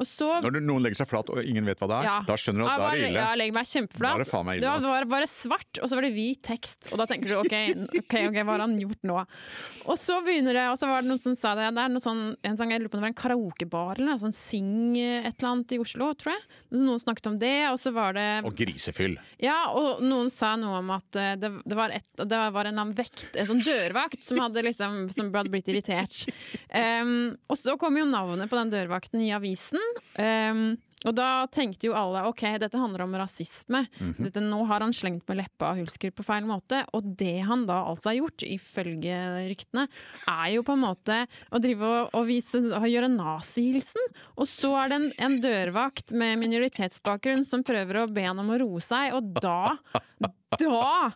Speaker 2: Så
Speaker 1: Når noen legger seg flat og ingen vet hva det er,
Speaker 2: Ja.
Speaker 1: da skjønner du at da er det ille.
Speaker 2: Jeg legger meg kjempeflat.
Speaker 1: Da er det faen meg ille,
Speaker 2: Ja, det var bare svart, og så var det hvit tekst. Og da tenker du OK, ok, okay hva har han gjort nå? Og så begynner det, og så var det noen som sa det. Det er noe sånn, en sang, jeg lurer på om det var en karaokebar eller noe sånn Sing et eller annet i Oslo, tror jeg. Noen snakket om det, og så var det
Speaker 1: Og grisefyll.
Speaker 2: ja, og noen sa noe om at eh, det, det, var, et, det var en, annen vekt, en sånn dørvakt som hadde, liksom, som hadde blitt irritert. Um, og så kom jo navnet på den dørvakten i avisen. Um, og da tenkte jo alle ok, dette handler om rasisme. dette, nå har han slengt med leppa Hulsker på feil måte. Og det han da altså har gjort, ifølge ryktene, er jo på en måte å drive og, og vise, å gjøre nazihilsen. Og så er det en, en dørvakt med minoritetsbakgrunn som prøver å be han om å roe seg, og da da!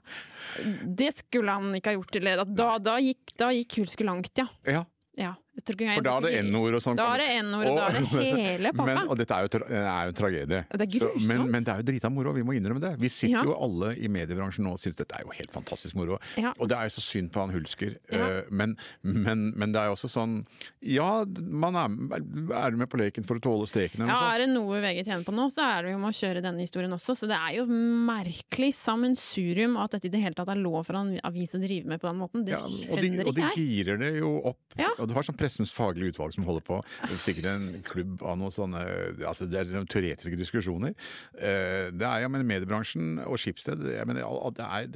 Speaker 2: Det skulle han ikke ha gjort. Eller, da, da, gikk, da gikk Hulsker langt, ja.
Speaker 1: Ja,
Speaker 2: ja. Jeg ikke jeg-
Speaker 1: for da er det n-ord og sånn.
Speaker 2: Da er det n-ord, og da er det hele pakka.
Speaker 1: Men, og dette er jo, er jo en tragedie.
Speaker 2: Det er
Speaker 1: Så, men, men det er jo drita moro, vi må innrømme det. Vi sitter
Speaker 2: Ja.
Speaker 1: jo alle i mediebransjen nå og syns dette er jo helt fantastisk moro.
Speaker 2: Ja.
Speaker 1: Og det er jo så synd på han Hulsker.
Speaker 2: Ja.
Speaker 1: Eh, Men, men, men det er jo også sånn Ja, man er, er med på leken for å tåle steken eller
Speaker 2: Ja? Er det noe VG tjener på nå, så er det jo med å kjøre denne historien også. Så det er jo merkelig sammensurium at dette i det hele tatt er lov for en avis å drive med på den måten. Det
Speaker 1: Ja, og de,
Speaker 2: skjønner
Speaker 1: og de girer det jo opp.
Speaker 2: Ja.
Speaker 1: Og du har sånn Pressens faglige utvalg som holder på. Det er sikkert en klubb av noen sånne altså Det er noen teoretiske diskusjoner. Eh, Det er ja, men mediebransjen og jeg mener, det, er,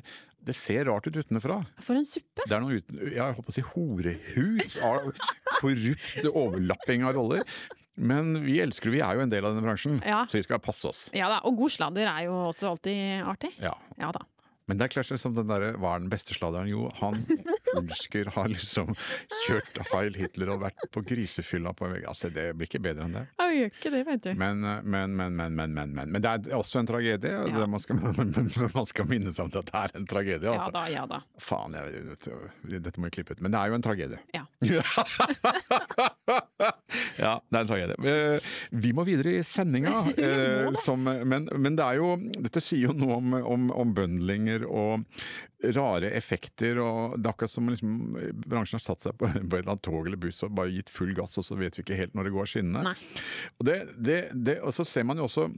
Speaker 1: det ser rart ut utenfra.
Speaker 2: For en suppe!
Speaker 1: Det er noe uten, jeg holdt på å si horehus av korrupt overlapping av roller. Men vi elsker det, vi er jo en del av denne bransjen,
Speaker 2: Ja.
Speaker 1: så vi skal passe oss.
Speaker 2: Ja da, Og god sladder er jo også alltid artig.
Speaker 1: Ja.
Speaker 2: Ja da.
Speaker 1: Men det er klart som den der, hva er den beste sladderen? Jo, han Ulsker har liksom kjørt Heil Hitler og vært på grisefylla på en vegg. Altså, det blir ikke bedre enn det.
Speaker 2: Jeg gjør ikke det, vet du.
Speaker 1: Men, men, men, men, men, men, men. men det er også en tragedie,
Speaker 2: Ja.
Speaker 1: man, skal, man skal minne seg om at det er en tragedie.
Speaker 2: Ja
Speaker 1: Altså.
Speaker 2: da, ja da.
Speaker 1: Faen, jeg, dette, dette må jeg klippe ut. Men det er jo en tragedie.
Speaker 2: Ja.
Speaker 1: ja, det er en tragedie. Eh, Vi må videre i sendinga. eh, som- Men, men det er jo Dette sier jo noe om, om, om bøndlinger og rare effekter. og Det er akkurat som liksom, bransjen har satt seg på, på et eller annet tog eller buss og bare gitt full gass, og så vet vi ikke helt når det går skinnende. Og, det, det, det, og så ser man jo også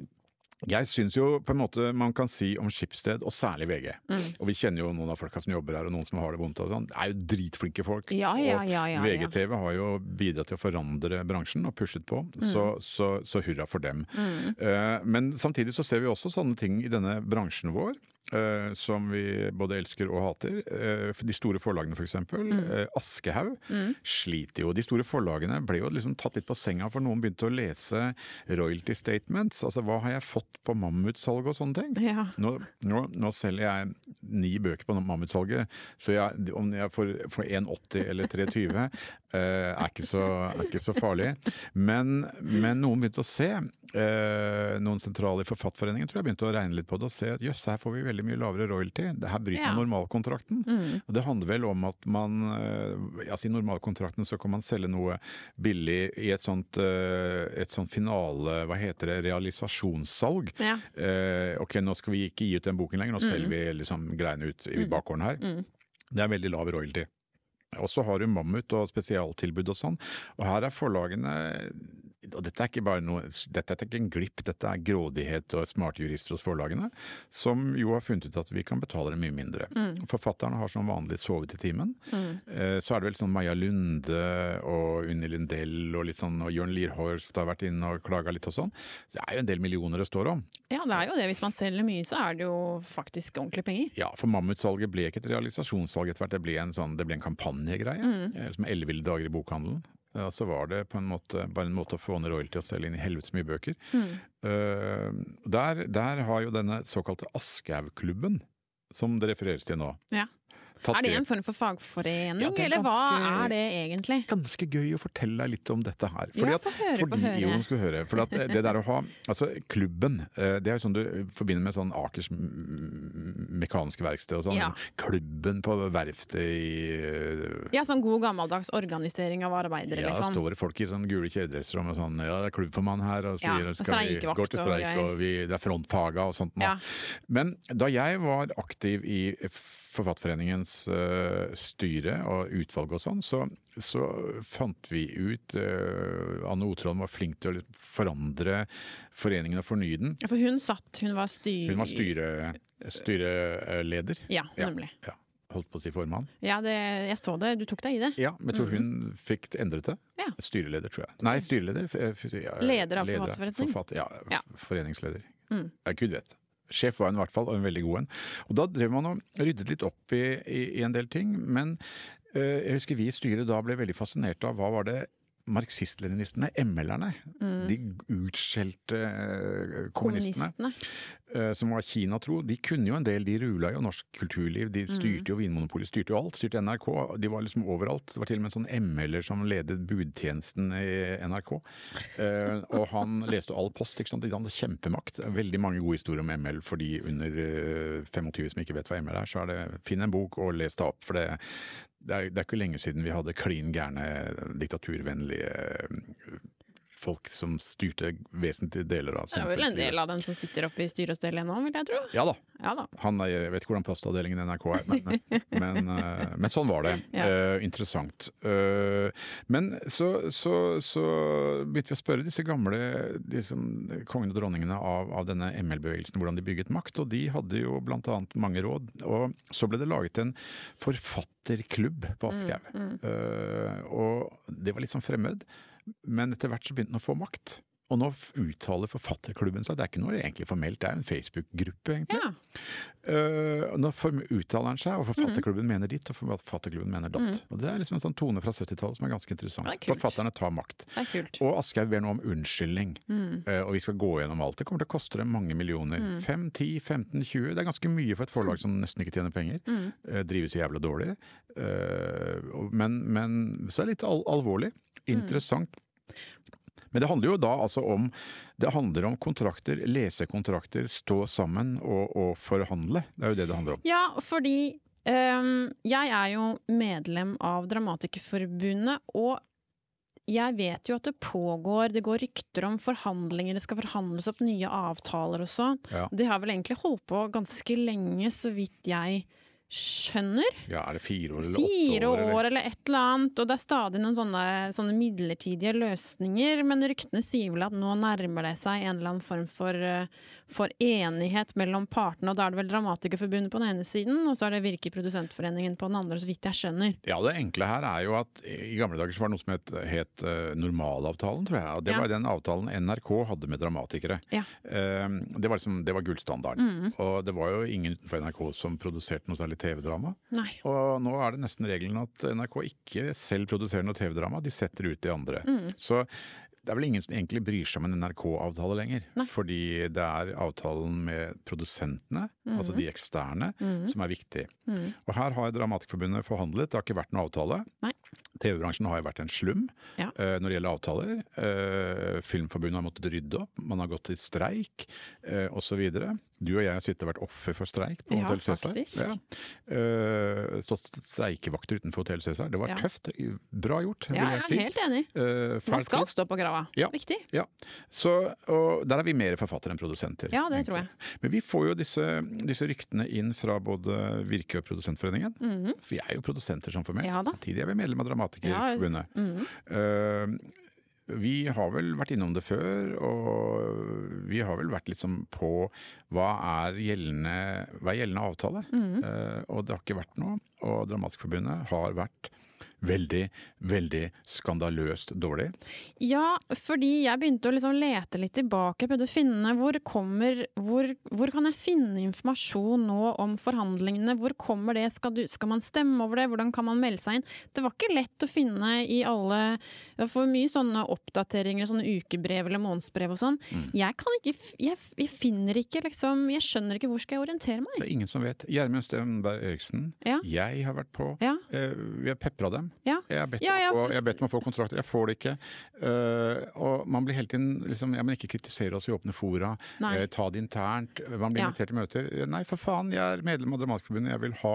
Speaker 1: jeg syns jo på en måte man kan si om Skipsted, og særlig VG
Speaker 2: Mm.
Speaker 1: Og vi kjenner jo noen av folka som jobber her, og noen som har det vondt. og sånn. Det er jo dritflinke folk.
Speaker 2: Ja, ja,
Speaker 1: og
Speaker 2: ja, ja, ja.
Speaker 1: VGTV har jo bidratt til å forandre bransjen og pushet på, så, så, så hurra for dem.
Speaker 2: Mm.
Speaker 1: Uh, men samtidig så ser vi også sånne ting i denne bransjen vår. Eh, som vi både elsker og hater. Uh, de store forlagene f.eks. For
Speaker 2: Mm.
Speaker 1: uh, Aschehoug sliter jo. De store forlagene ble jo liksom tatt litt på senga, for noen begynte å lese royalty statements. Altså hva har jeg fått på mammutsalget og sånne ting.
Speaker 2: Ja.
Speaker 1: Nå, nå, nå selger jeg ni bøker på mammutsalget, så jeg, om jeg får, får 1,80 eller 3,20 eh, er, ikke så, er ikke så farlig. Men, men noen begynte å se, eh, noen sentrale i Forfatterforeningen tror jeg begynte å regne litt på det og se at jøss, her får vi veldig mye lavere royalty. Det her bryter
Speaker 2: Ja.
Speaker 1: normalkontrakten.
Speaker 2: Mm.
Speaker 1: Og det handler vel om at man eh, altså I normalkontrakten så kan man selge noe billig i et sånt, eh, et sånt finale, hva heter det, realisasjonssalg.
Speaker 2: Ja.
Speaker 1: Eh, ok, nå skal vi ikke gi ut den boken lenger, nå selger vi liksom greiene ut i bakgården her.
Speaker 2: Mm.
Speaker 1: Det er veldig lav royalty. Og så har du Mammut og spesialtilbud og sånn. Og her er forlagene og dette er ikke bare noe, dette er ikke en glipp, dette er grådighet og smarte jurister hos forlagene, som jo har funnet ut at vi kan betale dem mye mindre. Forfatterne har som vanlig sovet i timen. Eh, Så er det vel sånn Maja Lunde og Unni Lindell og litt sånn, og Jørn Lierhorst har vært inne og klaga litt og sånn. Så det er jo en del millioner det står om.
Speaker 2: ja, det er jo det. Hvis man selger mye, så er det jo faktisk ordentlige penger.
Speaker 1: Ja, for Mammutsalget ble ikke et realisasjonssalg etter hvert, det ble en, sånn, det ble en kampanjegreie. eh, Som Elleville dager i bokhandelen. Og så var det på en måte bare en måte å få ned royalty og selge inn i helvetes mye bøker.
Speaker 2: Mm.
Speaker 1: Uh, der, der har jo denne såkalte Aschehoug-klubben, som det refereres til nå
Speaker 2: Ja.
Speaker 1: Tatt
Speaker 2: Er det en form for fagforening,
Speaker 1: Ja, er
Speaker 2: eller hva er det egentlig?
Speaker 1: Ganske gøy å fortelle deg litt om dette her.
Speaker 2: Ja, få høre,
Speaker 1: fordi, på
Speaker 2: høre.
Speaker 1: Jo, skal høre. For det der å ha Altså, klubben, eh, det er jo sånn du forbinder med sånn Akers mekaniske verksted og sånn.
Speaker 2: Ja.
Speaker 1: Klubben på verftet i eh,
Speaker 2: Ja, sånn god gammeldags organisering av arbeidere,
Speaker 1: Ja,
Speaker 2: liksom.
Speaker 1: står det folk i sånn gule kjeledresser og sånn Ja, det er klubbformann her, og
Speaker 2: Ja,
Speaker 1: sier
Speaker 2: ja,
Speaker 1: skal vi gå til streik, og vi, det er frontfaga og sånt.
Speaker 2: Ja.
Speaker 1: Men da jeg var aktiv i Forfatterforeningens eh, styre og utvalg og sånn, så, så fant vi ut uh, Anne Otron var flink til å forandre foreningen og fornye den.
Speaker 2: Ja, For hun satt, hun var styr...
Speaker 1: Hun var styre, styreleder.
Speaker 2: Ja,
Speaker 1: Ja.
Speaker 2: nemlig.
Speaker 1: Ja, holdt på å si formann.
Speaker 2: Ja, det, jeg så det. Du tok deg i det.
Speaker 1: Ja, men jeg tror hun fikk endret det.
Speaker 2: Ja.
Speaker 1: Styreleder, tror jeg. Nei, styreleder. f- ja,
Speaker 2: Leder av Forfatterforeningen.
Speaker 1: Forfatter, ja,
Speaker 2: Ja.
Speaker 1: foreningsleder.
Speaker 2: Mm.
Speaker 1: Ja, Gud vet. Sjef var hun i hvert fall, og en veldig god en. Og da drev man og ryddet litt opp i, i, i en del ting, men øh, jeg husker vi i styret da ble veldig fascinert av hva var det marxist-leninistene, ML-erne, de utskjelte eh, kommunistene,
Speaker 2: Kommunistene.
Speaker 1: eh, som var Kina-tro, de kunne jo en del, de rula jo norsk kulturliv, de styrte jo Vinmonopolet, styrte jo alt, styrte NRK, de var liksom overalt. Det var til og med en sånn ML-er som ledet budtjenesten i NRK. Eh, og han leste all post, ikke sant. De hadde kjempemakt. Veldig mange gode historier om ML for de under eh, 25 som ikke vet hva ML er. Så er det finn en bok og les det opp. For det, det, er, det er ikke lenge siden vi hadde klin gærne, diktaturvennlige folk som styrte vesentlige deler av
Speaker 2: Det er vel en del av dem som sitter oppe i styre og stell ennå, vil jeg tro.
Speaker 1: Ja da.
Speaker 2: Ja da.
Speaker 1: Han, jeg vet ikke hvordan postavdelingen i NRK er, men, men, eh, men sånn var det.
Speaker 2: Ja.
Speaker 1: Uh, interessant. Uh, men så, så, så begynte vi å spørre disse gamle liksom, kongene og dronningene av, av denne ML-bevegelsen hvordan de bygget makt, og de hadde jo annet mange råd. Og så ble det laget en forfatterklubb på Aschehoug.
Speaker 2: Mm,
Speaker 1: Eh, og det var litt sånn fremmed, men etter hvert så begynte han å få makt. Og nå uttaler forfatterklubben seg, det er ikke noe egentlig formelt, det er en Facebook-gruppe egentlig.
Speaker 2: Ja.
Speaker 1: Uh, nå uttaler han seg, og
Speaker 2: Mm.
Speaker 1: forfatterklubben mener ditt, og forfatterklubben mener datt. Og Det er liksom en sånn tone fra 70-tallet som er ganske interessant.
Speaker 2: Er.
Speaker 1: Forfatterne tar makt. Og Aschehoug ber nå om unnskyldning,
Speaker 2: Mm.
Speaker 1: uh, og vi skal gå gjennom alt. Det kommer til å koste dem mange millioner. 5, 10, 15, 20. Det er ganske mye for et forlag som nesten ikke tjener penger.
Speaker 2: Mm.
Speaker 1: Eh, drives jævla dårlig. Men, men så er det litt al alvorlig.
Speaker 2: Mm.
Speaker 1: Interessant. Men det handler jo da altså om Det handler om kontrakter, lesekontrakter, stå sammen og, og forhandle. Det er jo det det handler om.
Speaker 2: Ja, fordi um, jeg er jo medlem av Dramatikerforbundet, og jeg vet jo at det pågår, det går rykter om forhandlinger, det skal forhandles opp nye avtaler og sånn.
Speaker 1: Ja.
Speaker 2: Det har vel egentlig holdt på ganske lenge, så vidt jeg skjønner.
Speaker 1: Ja, Er det fire år eller åtte år?
Speaker 2: Fire
Speaker 1: år?
Speaker 2: eller et eller annet, og det er stadig noen sånne, sånne midlertidige løsninger, men ryktene sier vel at nå nærmer det seg en eller annen form for, eh, for enighet mellom partene, og da er det vel Dramatikerforbundet på den ene siden, og så er det Virke Produsentforeningen på den andre, så vidt jeg skjønner.
Speaker 1: Ja, Det enkle her er jo at i gamle dager så var det noe som het, het eh, normalavtalen, tror jeg. Og det
Speaker 2: Ja.
Speaker 1: var den avtalen NRK hadde med dramatikere.
Speaker 2: Ja.
Speaker 1: Eh, det var liksom, det var gullstandarden. Og det var jo ingen utenfor NRK som produserte noe særlig TV-drama. Og nå er det nesten regelen at NRK ikke selv produserer noe TV-drama, de setter ut de andre. Så det er vel ingen som egentlig bryr seg om en NRK-avtale lenger.
Speaker 2: Nei.
Speaker 1: Fordi det er avtalen med produsentene, altså de eksterne, som er viktig. Og her har Dramatikerforbundet forhandlet, det har ikke vært noen avtale.
Speaker 2: Nei.
Speaker 1: TV-bransjen har jo vært en slum
Speaker 2: Ja.
Speaker 1: uh, når det gjelder avtaler. Uh, Filmforbundet har måttet rydde opp, man har gått til streik uh, osv. Du og jeg har sittet og vært offer for streik på
Speaker 2: Ja,
Speaker 1: Hotell Cæsar. Ja. Uh, stått streikevakter utenfor Hotell Cæsar. Det var
Speaker 2: Ja.
Speaker 1: tøft. Bra gjort, vil
Speaker 2: Ja,
Speaker 1: jeg
Speaker 2: jeg
Speaker 1: si.
Speaker 2: er helt enig.
Speaker 1: Uh,
Speaker 2: Man skal stå på grava.
Speaker 1: Ja.
Speaker 2: Viktig.
Speaker 1: Ja, så, der er vi mer forfattere enn produsenter.
Speaker 2: Ja, det
Speaker 1: egentlig.
Speaker 2: tror jeg.
Speaker 1: Men vi får jo disse, disse ryktene inn fra både Virke og Produsentforeningen. For vi er jo produsenter som for
Speaker 2: meg. Ja.
Speaker 1: Samtidig er vi medlem av Dramatikerforbundet.
Speaker 2: mm.
Speaker 1: Eh, vi har vel vært innom det før, og vi har vel vært liksom på hva er gjeldende, hva er gjeldende avtale.
Speaker 2: Mm
Speaker 1: Eh, og det har ikke vært noe. Og Dramatikerforbundet har vært veldig, veldig skandaløst dårlig.
Speaker 2: Ja, fordi jeg begynte å liksom lete litt tilbake. Prøvde å finne hvor kommer hvor, hvor kan jeg finne informasjon nå om forhandlingene? Hvor kommer det? Skal, du, skal man stemme over det? Hvordan kan man melde seg inn? Det var ikke lett å finne i alle det For mye sånne oppdateringer, sånne ukebrev eller månedsbrev og sånn.
Speaker 1: Mm.
Speaker 2: Jeg kan ikke jeg, jeg finner ikke liksom Jeg skjønner ikke hvor skal jeg orientere meg.
Speaker 1: Det er ingen som vet. Gjermund Stenberg Eriksen,
Speaker 2: Ja.
Speaker 1: jeg har vært på.
Speaker 2: Ja.
Speaker 1: Eh, vi har pepra dem.
Speaker 2: Ja.
Speaker 1: Jeg har bedt,
Speaker 2: Ja, ja,
Speaker 1: om, å få,
Speaker 2: for-
Speaker 1: jeg har bedt om å få kontrakter. Jeg får det ikke. Uh, og man blir hele tiden liksom, ja, men Ikke kritisere oss i åpne fora. Eh, ta det internt. Man blir invitert til møter. Eh, Nei, for faen, jeg er medlem av Dramatikerforbundet. Jeg vil ha,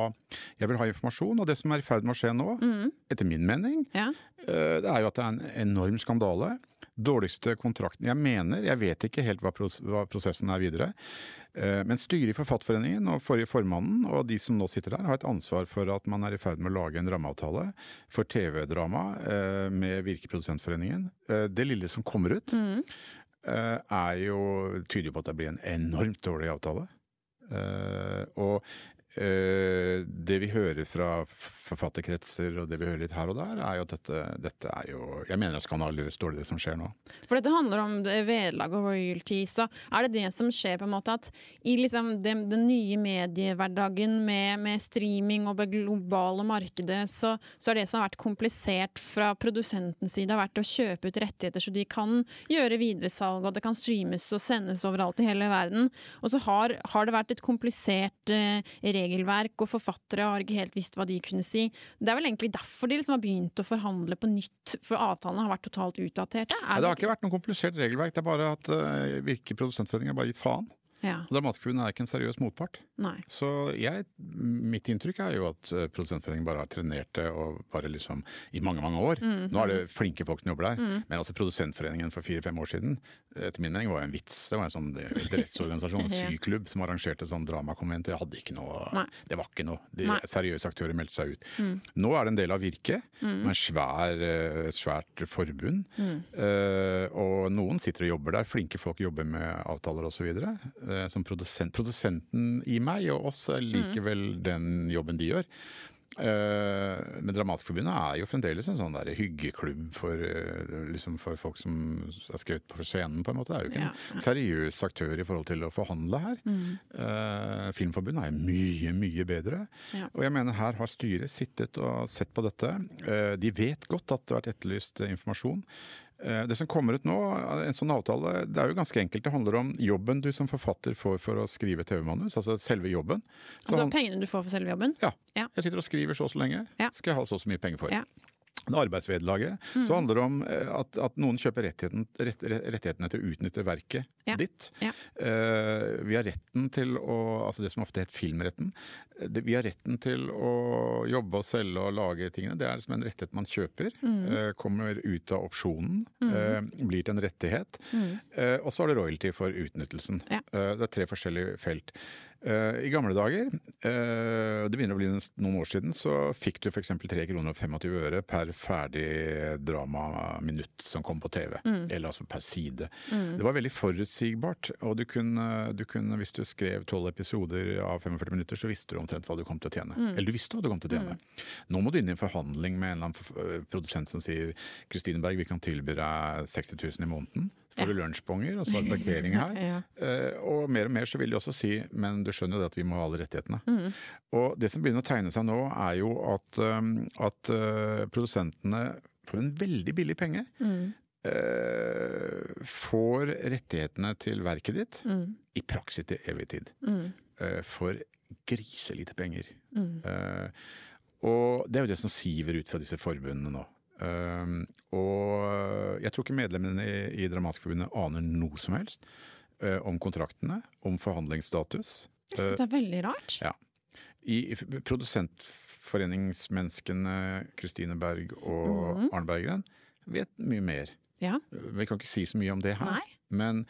Speaker 1: jeg vil ha informasjon. Og det som er i ferd med å skje nå,
Speaker 2: Mm.
Speaker 1: etter min mening,
Speaker 2: Ja.
Speaker 1: eh, det er jo at det er en enorm skandale. Dårligste kontrakten Jeg mener, jeg vet ikke helt hva, pros hva prosessen er videre. Eh, Men styret i Forfatterforeningen og forrige formannen og de som nå sitter der, har et ansvar for at man er i ferd med å lage en rammeavtale for TV-drama eh, med Virkeprodusentforeningen. Eh, Det lille som kommer ut,
Speaker 2: Mm.
Speaker 1: eh, er jo tyder på at det blir en enormt dårlig avtale. Eh, og eh, det vi hører fra forfatterkretser og det vi hører litt her og der, er jo at dette, dette er jo Jeg mener er skandaløst dårlig det som skjer nå.
Speaker 2: For dette handler om vederlag og royalties. Så er det det som skjer på en måte at i liksom den, den nye mediehverdagen med, med streaming og det globale markedet, så, så er det som har vært komplisert fra produsentens side, har vært å kjøpe ut rettigheter så de kan gjøre videresalg, og det kan streames og sendes overalt i hele verden. Og så har, har det vært et komplisert eh, regelverk, og forfattere har ikke helt visst hva de kunne si. Det er vel egentlig derfor de liksom har begynt å forhandle på nytt, for avtalene har vært totalt utdaterte.
Speaker 1: Ja, det har ikke vært noe komplisert regelverk, det er bare at uh, Virke produsentforening har bare gitt faen.
Speaker 2: Ja,
Speaker 1: Dramatikerforbundet er ikke en seriøs motpart.
Speaker 2: nei.
Speaker 1: Så jeg, mitt inntrykk er jo at eh, Produsentforeningen bare har trenert det og bare liksom i mange, mange år.
Speaker 2: Mm,
Speaker 1: Nå er det flinke folk som jobber der, men altså Produsentforeningen for fire-fem år siden, etter min mening var jo en vits. Det var en sånn idrettsorganisasjon, en syklubb, som arrangerte sånn dramakonvent. Det hadde ikke noe
Speaker 2: Nei.
Speaker 1: Det var ikke noe. De
Speaker 2: Nei.
Speaker 1: seriøse aktører meldte seg ut.
Speaker 2: Mm.
Speaker 1: Nå er det en del av Virke, med en svær, eh, et svært forbund.
Speaker 2: Mm.
Speaker 1: Eh, og noen sitter og jobber der, flinke folk jobber med avtaler osv. Uh, som produsent. Produsenten i meg og oss liker vel den jobben de gjør. Eh, men Dramatikerforbundet er jo fremdeles en sånn der hyggeklubb for, eh, liksom for folk som er skrevet på scenen, på en måte. Det er jo ikke
Speaker 2: Ja,
Speaker 1: en seriøs aktør i forhold til å forhandle her.
Speaker 2: Mm.
Speaker 1: Eh, Filmforbundet er mye, mye bedre.
Speaker 2: Ja.
Speaker 1: Og jeg mener her har styret sittet og sett på dette. Eh, De vet godt at det har vært etterlyst eh, informasjon. Eh, Det som kommer ut nå, en sånn avtale, det er jo ganske enkelt. Det handler om jobben du som forfatter får for å skrive TV-manus, altså selve jobben. Så
Speaker 2: Altså
Speaker 1: han-
Speaker 2: pengene du får for selve jobben?
Speaker 1: ja.
Speaker 2: Ja.
Speaker 1: Jeg sitter og skriver så og så lenge.
Speaker 2: Ja.
Speaker 1: Skal jeg ha så og så mye penger for.
Speaker 2: Ja.
Speaker 1: Det mm. Så handler det om eh, at, at noen kjøper rettigheten, rett, rettighetene til å utnytte verket
Speaker 2: Ja.
Speaker 1: ditt.
Speaker 2: Ja.
Speaker 1: Uh, vi har retten til å Altså det som ofte het filmretten. Eh, det- Vi har retten til å jobbe og selge og lage tingene. Det er som en rettighet man kjøper. eh, kommer ut av opsjonen. eh, blir til en rettighet.
Speaker 2: Mm.
Speaker 1: Og så har du royalty for utnyttelsen.
Speaker 2: Ja.
Speaker 1: Det er tre forskjellige felt. Eh, I gamle dager, uh, det begynner å bli noen år siden, så fikk du f.eks. 3 kroner og 25 øre per ferdig dramaminutt som kom på TV. Eller altså per side. Det var veldig forutsigbart. Og du kunne, du kunne, hvis du skrev 12 episoder av 45 minutter, så visste du omtrent hva du kom til å tjene. Eller du visste hva du kom til å tjene. Nå må du inn i en forhandling med en eller annen produsent som sier Kristine Berg, vi kan tilby deg 60 000 i måneden. Får du lunsjbonger, og så er det parkering her.
Speaker 2: Ja.
Speaker 1: Eh, og mer og mer så vil de også si men du skjønner jo det at vi må ha alle rettighetene.
Speaker 2: Mm.
Speaker 1: Og det som begynner å tegne seg nå, er jo at, um, at eh, produsentene for en veldig billig penge
Speaker 2: Mm.
Speaker 1: eh, får rettighetene til verket ditt
Speaker 2: Mm.
Speaker 1: i praksis til evig tid.
Speaker 2: Mm.
Speaker 1: for griselite penger.
Speaker 2: Mm.
Speaker 1: Og det er jo det som siver ut fra disse forbundene nå. Og jeg tror ikke medlemmene i, i Dramatikerforbundet aner noe som helst uh, om kontraktene, om forhandlingsstatus.
Speaker 2: Jeg synes det er veldig rart.
Speaker 1: Ja. I i produsentforeningsmenneskene Kristine Berg og
Speaker 2: mm.
Speaker 1: Arne Berggren vet mye mer.
Speaker 2: Ja.
Speaker 1: Vi kan ikke si så mye om det her,
Speaker 2: Nei.
Speaker 1: men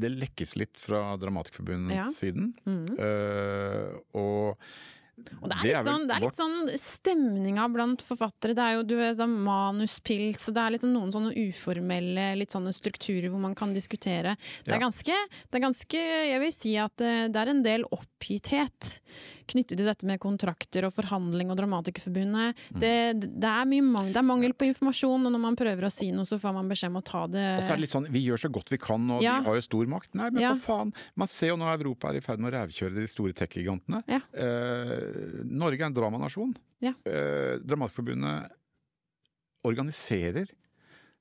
Speaker 1: det lekkes litt fra Dramatikerforbundets
Speaker 2: Ja.
Speaker 1: siden.
Speaker 2: Mm.
Speaker 1: Uh, og
Speaker 2: Og det er, litt
Speaker 1: vel
Speaker 2: sånn, det er litt sånn stemninga blant forfattere. Det er jo du vet, sånn manuspils, det er liksom noen sånne uformelle litt sånne strukturer hvor man kan diskutere. Det er
Speaker 1: Ja.
Speaker 2: ganske, det er ganske Jeg vil si at det, det er en del oppgitthet knyttet til dette med kontrakter og forhandling og Dramatikerforbundet.
Speaker 1: Mm.
Speaker 2: Det, det, er mye mangel, det er mangel på informasjon, og når man prøver å si noe, så får man beskjed om å ta det
Speaker 1: Og så er det litt sånn, Vi gjør så godt vi kan, og
Speaker 2: Ja.
Speaker 1: vi har jo stor makt. Nei, men
Speaker 2: Ja.
Speaker 1: for faen! Man ser jo nå Europa er i ferd med å rævkjøre de store tech-gigantene.
Speaker 2: Ja.
Speaker 1: Eh, Norge er en dramanasjon.
Speaker 2: Ja.
Speaker 1: Eh, Dramatikerforbundet organiserer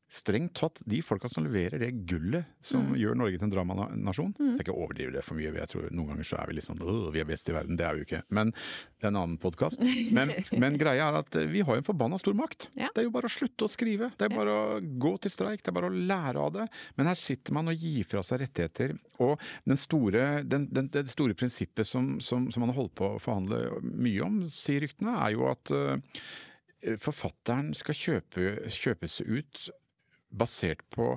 Speaker 1: strengt tatt de folka som leverer det gullet som
Speaker 2: Mm.
Speaker 1: gjør Norge til en dramanasjon. Jeg skal ikke overdrive det for mye. Jeg tror Noen ganger så er vi «Åh, vi er best i verden. Det er vi jo ikke. Men det er en annen podkast. Men, men greia er at eh, vi har jo en forbanna stor makt.
Speaker 2: Ja.
Speaker 1: Det er jo bare å slutte å skrive. Det er bare å gå til streik. Det er bare å lære av det. Men her sitter man og gir fra seg rettigheter. Og den store, den, den, det store prinsippet som, som, som man har holdt på å forhandle mye om, sier ryktene, er jo at eh, forfatteren skal kjøpe, kjøpes ut basert på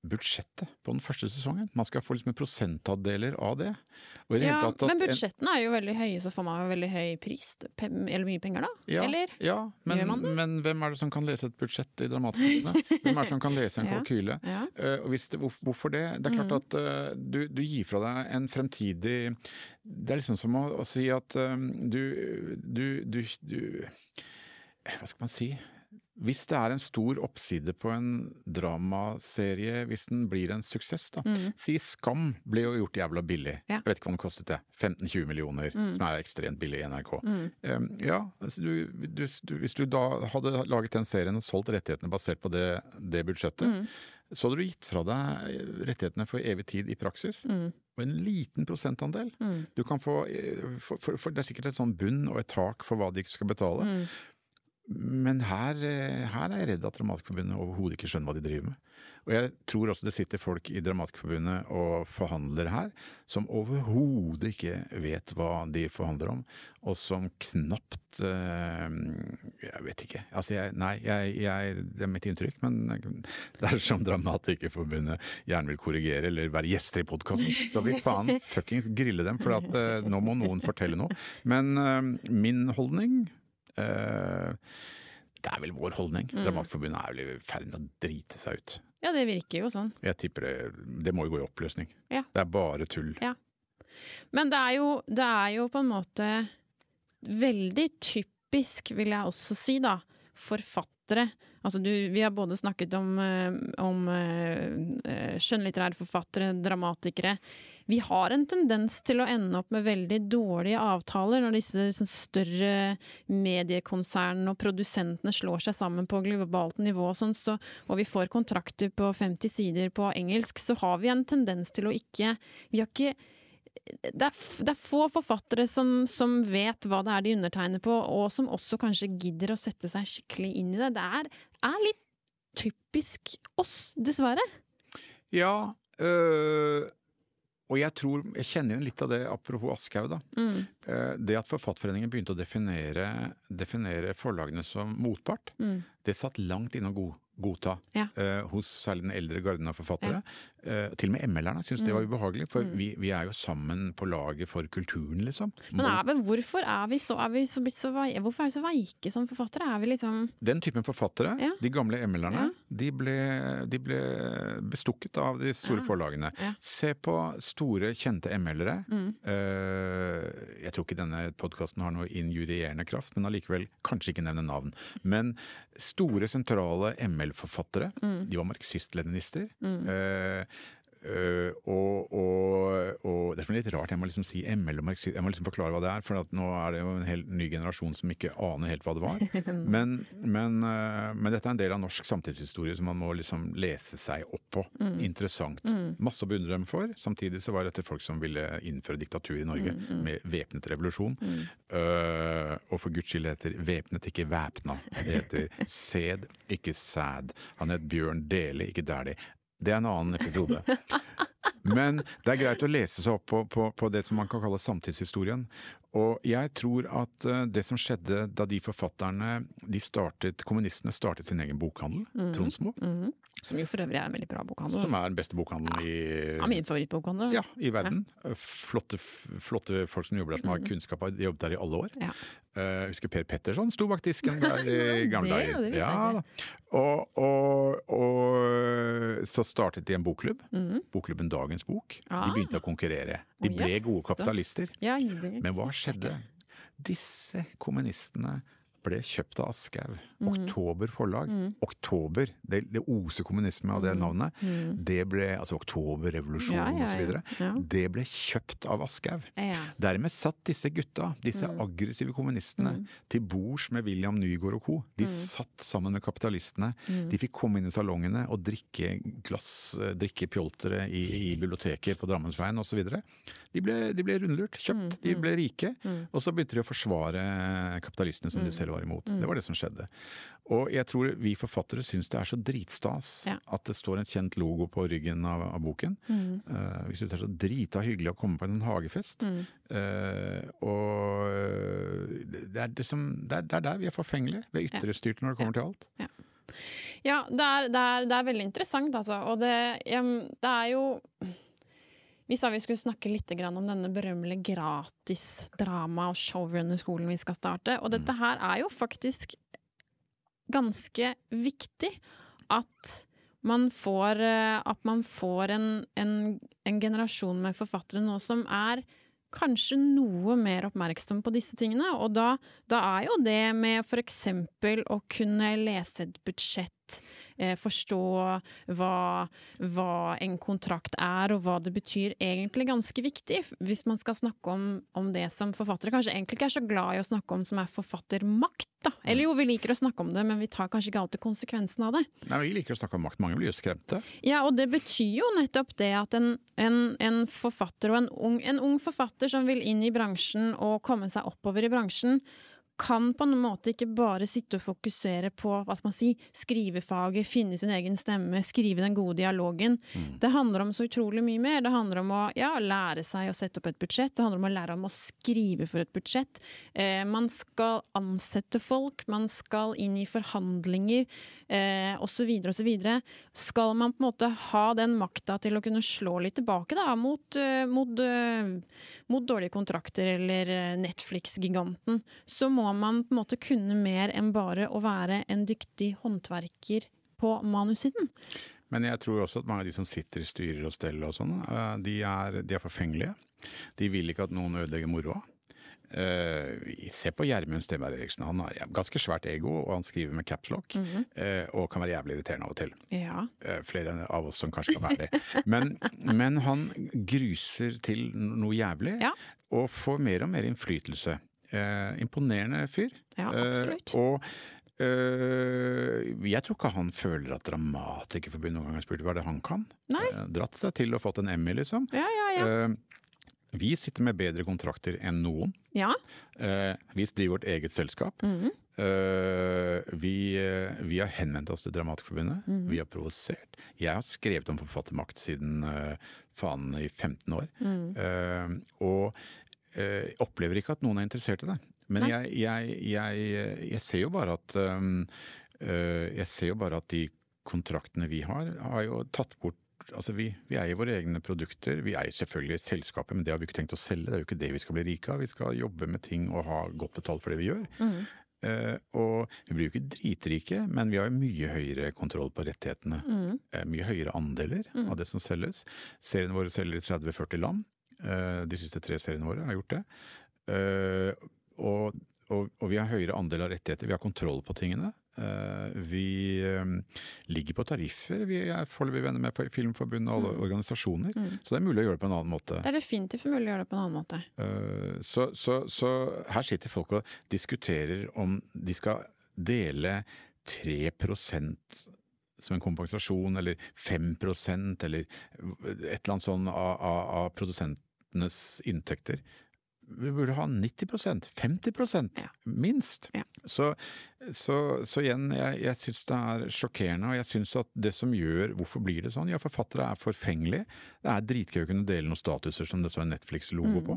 Speaker 1: budsjettet på den første sesongen. Man skal få liksom prosentandeler av det. Og i det
Speaker 2: Ja, men budsjettene er jo veldig høye, så får man jo veldig høy pris. Eller mye penger, da?
Speaker 1: Ja,
Speaker 2: Eller?
Speaker 1: ja men,
Speaker 2: Gjør man det?
Speaker 1: men hvem er det som kan lese et budsjett i Dramatikerforbundet? Hvem er det som kan lese en
Speaker 2: Ja.
Speaker 1: kalkyle?
Speaker 2: Ja.
Speaker 1: Eh, og hvis det, hvorfor det? Det er klart
Speaker 2: Mm.
Speaker 1: at uh, du, du gir fra deg en fremtidig Det er liksom som å, å si at eh, du, du, du, du Hva skal man si? Hvis det er en stor oppside på en dramaserie, hvis den blir en suksess, da.
Speaker 2: Mm.
Speaker 1: Si Skam ble jo gjort jævla billig.
Speaker 2: Ja.
Speaker 1: Jeg vet ikke hva den kostet det. 15-20 millioner,
Speaker 2: Mm.
Speaker 1: som er ekstremt billig i NRK.
Speaker 2: Mm.
Speaker 1: Um, ja, altså du, du, du, hvis du da hadde laget den serien og solgt rettighetene basert på det, det budsjettet,
Speaker 2: Mm.
Speaker 1: så hadde du gitt fra deg rettighetene for evig tid i praksis.
Speaker 2: Mm.
Speaker 1: Og en liten prosentandel.
Speaker 2: Mm.
Speaker 1: Du kan få, eh, for, for, for Det er sikkert et sånn bunn og et tak for hva de skal betale.
Speaker 2: Mm.
Speaker 1: Men her, eh, her er jeg redd at Dramatikerforbundet overhodet ikke skjønner hva de driver med. Og jeg tror også det sitter folk i Dramatikerforbundet og forhandler her, som overhodet ikke vet hva de forhandler om, og som knapt eh, Jeg vet ikke. Altså, jeg, nei, jeg, jeg, det er mitt inntrykk, men dersom Dramatikerforbundet gjerne vil korrigere eller være gjester i podkasten, så vil faen fuckings grille dem, for at, eh, nå må noen fortelle noe. Men min holdning det er vel vår holdning.
Speaker 2: Mm.
Speaker 1: Dramatforbundet er vel i ferd med å drite seg ut.
Speaker 2: Ja, det virker jo sånn.
Speaker 1: Jeg tipper det, det må jo gå i oppløsning.
Speaker 2: Ja.
Speaker 1: Det er bare tull.
Speaker 2: Ja. Men det er, jo, det er jo på en måte veldig typisk, vil jeg også si, da, forfattere. Altså du, vi har både snakket om, eh, om eh, skjønnlitterære forfattere, dramatikere. Vi har en tendens til å ende opp med veldig dårlige avtaler når disse liksom, større mediekonsernene og produsentene slår seg sammen på globalt nivå, og sånn, så, og vi får kontrakter på 50 sider på engelsk, så har vi en tendens til å ikke Vi har ikke det er, det er få forfattere som, som vet hva det er de undertegner på, og som også kanskje gidder å sette seg skikkelig inn i det. Det er, er litt typisk oss, dessverre.
Speaker 1: Ja, øh, og jeg tror Jeg kjenner igjen litt av det apropos Aschehoug, da.
Speaker 2: Mm,
Speaker 1: Eh, Det at Forfatterforeningen begynte å definere, definere forlagene som motpart,
Speaker 2: mm,
Speaker 1: det satt langt inne å godta
Speaker 2: Ja.
Speaker 1: eh, hos særlig den eldre garden av forfattere. Eh, til og med ML-erne syntes det var ubehagelig, for
Speaker 2: Mm.
Speaker 1: vi, vi er jo sammen på laget for kulturen, liksom.
Speaker 2: Men er men hvorfor er vi så, er vi så blitt så? Hvorfor er vi så veike som forfattere? Er vi liksom
Speaker 1: Den typen forfattere,
Speaker 2: Ja.
Speaker 1: de gamle ML-erne,
Speaker 2: Ja.
Speaker 1: de, de ble bestukket av de store
Speaker 2: Ja.
Speaker 1: forlagene. Se på store, kjente ML-ere.
Speaker 2: mm,
Speaker 1: Uh, jeg tror ikke denne podkasten har noe injurierende kraft, men allikevel kanskje ikke nevne navn. Men store, sentrale ML-forfattere,
Speaker 2: mm,
Speaker 1: de var marxist-leninister.
Speaker 2: mm.
Speaker 1: Eh, og, og, og det er litt rart, jeg må liksom si ML og marxist, jeg må liksom forklare hva det er, for at nå er det jo en hel ny generasjon som ikke aner helt hva det var. Men, men, eh, men dette er en del av norsk samtidshistorie som man må liksom lese seg opp på. Interessant.
Speaker 2: Mm.
Speaker 1: Masse å beundre dem for. Samtidig så var dette folk som ville innføre diktatur i Norge
Speaker 2: Mm, mm.
Speaker 1: med væpnet revolusjon.
Speaker 2: Mm.
Speaker 1: Eh, og for guds skyld heter væpnet ikke væpna. Det heter sæd, ikke sæd. Han het Bjørn Dele, ikke Dæhlie. Det er en annen episode. Men det er greit å lese seg opp på, på, på det som man kan kalle samtidshistorien. Og jeg tror at eh, det som skjedde da de forfatterne de startet, Kommunistene startet sin egen bokhandel,
Speaker 2: mm.
Speaker 1: Tronsmo,
Speaker 2: Mm. Som jo for øvrig er en veldig bra bokhandel.
Speaker 1: som er den beste bokhandelen i
Speaker 2: Ja, min favorittbokhandel.
Speaker 1: ja, i verden. Flotte, flotte folk som jobber der, som har
Speaker 2: kunnskap
Speaker 1: kunnskap, det, jobbet der i alle år.
Speaker 2: Ja.
Speaker 1: Eh, Jeg husker Per Petterson sto bak disken der i gamle
Speaker 2: Det- det
Speaker 1: dager. Ja, Og, og, og så startet de en bokklubb.
Speaker 2: Mm.
Speaker 1: Bokklubben Dagens Bok.
Speaker 2: Ah.
Speaker 1: De begynte å konkurrere. De ble gode kapitalister.
Speaker 2: Ja,
Speaker 1: Men hva skjedde? Disse kommunistene ble kjøpt av Aschehoug. Oktober forlag. Oktober, det, det oser kommunisme av det navnet. Det ble, altså oktoberrevolusjonen
Speaker 2: Ja, ja,
Speaker 1: osv.
Speaker 2: ja. Ja.
Speaker 1: Det ble kjøpt av Aschehoug. Dermed satt disse gutta, disse
Speaker 2: Mm.
Speaker 1: aggressive kommunistene, til bords med William Nygaard og co. De
Speaker 2: Mm.
Speaker 1: satt sammen med kapitalistene. De fikk komme inn i salongene og drikke glass, eh, drikke pjoltere i, i biblioteket på Drammensveien osv. De ble, de ble rundlurt,
Speaker 2: Mm,
Speaker 1: kjøpt, de ble rike. Og så begynte de å forsvare kapitalistene
Speaker 2: Mm.
Speaker 1: som de selv var imot. Det var det som skjedde. Og jeg tror vi forfattere syns det er så dritstas
Speaker 2: Ja.
Speaker 1: at det står en kjent logo på ryggen av, av boken.
Speaker 2: Mm.
Speaker 1: Uh, vi syns det er så drita hyggelig å komme på en hagefest.
Speaker 2: Mm.
Speaker 1: Uh, og det er, det, som, det, er, det er der vi er forfengelige. Vi er ytrestyrte når det kommer til alt.
Speaker 2: Ja, det er, det, er, det er veldig interessant, altså. Og det, em, det er jo Vi sa vi skulle snakke litt om denne berømmelige gratis drama- og showrunner-skolen vi skal starte. Og dette her er jo faktisk ganske viktig at man får, eh, at man får en, en, en generasjon med forfattere nå som er kanskje noe mer oppmerksom på disse tingene. Og da, da er jo det med f.eks. å kunne lese et budsjett, forstå hva, hva en kontrakt er og hva det betyr, egentlig ganske viktig. Hvis man skal snakke om, om det som forfattere kanskje egentlig ikke er så glad i å snakke om, som er forfattermakt. Da. Eller jo, vi liker å snakke om det, men vi tar kanskje ikke alltid konsekvensen av det.
Speaker 1: Nei, Vi liker å snakke om makt. Mange blir jo skremte.
Speaker 2: Ja, og det betyr jo nettopp det at en, en, en forfatter og en ung, en ung forfatter som vil inn i bransjen og komme seg oppover i bransjen, kan på en måte ikke bare sitte og fokusere på hva skal man si, skrivefaget, finne sin egen stemme, skrive den gode dialogen. Det handler om så utrolig mye mer. Det handler om å ja, lære seg å sette opp et budsjett. Det handler om å lære om å skrive for et budsjett. Eh, man skal ansette folk, man skal inn i forhandlinger eh, osv. osv. Skal man på en måte ha den makta til å kunne slå litt tilbake da, mot, eh, mot, eh, mot dårlige kontrakter eller eh, Netflix-giganten, så må man på en måte kunne mer enn bare å være en dyktig håndverker på manussiden.
Speaker 1: Men jeg tror også at mange av de som sitter i styrer og steller og sånn, de de er forfengelige. De vil ikke at noen ødelegger moroa. Eh, se på Gjermund Stenberg Eriksen. Han har ganske svært ego, og han skriver med capslock. eh, og kan være jævlig irriterende av og til.
Speaker 2: Ja.
Speaker 1: Eh, flere av oss som kanskje kan være det. Men, men han gruser til noe jævlig,
Speaker 2: Ja.
Speaker 1: og får mer og mer innflytelse. Imponerende fyr.
Speaker 2: Ja, absolutt.
Speaker 1: og jeg tror ikke han føler at Dramatikerforbundet noen gang har spurt hva det han kan.
Speaker 2: Nei.
Speaker 1: Dratt seg til og fått en Emmy, liksom.
Speaker 2: Ja, ja, ja.
Speaker 1: Vi sitter med bedre kontrakter enn noen.
Speaker 2: ja.
Speaker 1: Eh, vi driver vårt eget selskap.
Speaker 2: Mhm.
Speaker 1: Eh, vi, eh, vi har henvendt oss til Dramatikerforbundet.
Speaker 2: Mhm.
Speaker 1: Vi har provosert. Jeg har skrevet om forfattermakt siden faen i 15 år. Mm. Og eh, opplever ikke at noen er interessert i det. Men jeg, jeg, jeg, jeg ser jo bare at Jeg ser jo bare at de kontraktene vi har, har jo tatt bort Altså vi, vi eier våre egne produkter. Vi eier selvfølgelig selskapet, men det har vi ikke tenkt å selge. Det er jo ikke det vi skal bli rike av. Vi skal jobbe med ting og ha godt betalt for det vi gjør.
Speaker 2: Mm.
Speaker 1: Uh, og vi blir jo ikke dritrike, men vi har jo mye høyere kontroll på rettighetene.
Speaker 2: Mm.
Speaker 1: Uh, mye høyere andeler av det som selges. Seriene våre selger i 30-40 land. Uh, de siste tre seriene våre har gjort det. Og, og, og vi har høyere andel av rettigheter. Vi har kontroll på tingene. Eh, vi eh, ligger på tariffer. Vi er foreløpig venner med Filmforbundet og alle organisasjoner. Så det er mulig å gjøre det på en annen måte.
Speaker 2: Det er definitivt mulig å gjøre det på en annen måte.
Speaker 1: Eh, Så, så, så her sitter folk og diskuterer om de skal dele 3% som en kompensasjon, eller 5% eller et eller annet sånn av, av, av produsentenes inntekter. Vi burde ha 90 50
Speaker 2: Ja.
Speaker 1: minst.
Speaker 2: Ja.
Speaker 1: Så Så, så igjen, jeg, jeg syns det er sjokkerende, og jeg syns at det som gjør Hvorfor blir det sånn? Ja, forfattere er forfengelige. Det er dritgøy å kunne dele noen statuser som det står en Netflix-logo på,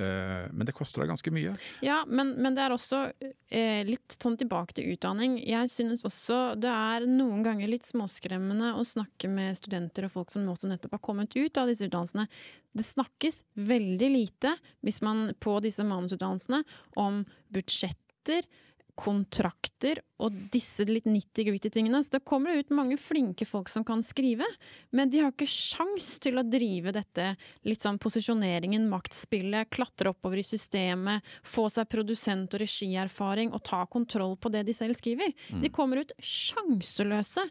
Speaker 1: Eh, men det koster deg ganske mye.
Speaker 2: Ja, men, men det er også eh, litt sånn tilbake til utdanning. Jeg synes også det er noen ganger litt småskremmende å snakke med studenter og folk som også nettopp har kommet ut av disse utdannelsene. Det snakkes veldig lite, hvis man på disse manusutdannelsene, om budsjetter kontrakter og disse litt nitty-gritty tingene. Så det kommer ut mange flinke folk som kan skrive, men de har ikke sjans til å drive dette litt sånn posisjoneringen, maktspillet, klatre oppover i systemet, få seg produsent- og regierfaring og ta kontroll på det de selv skriver. De kommer ut sjanseløse,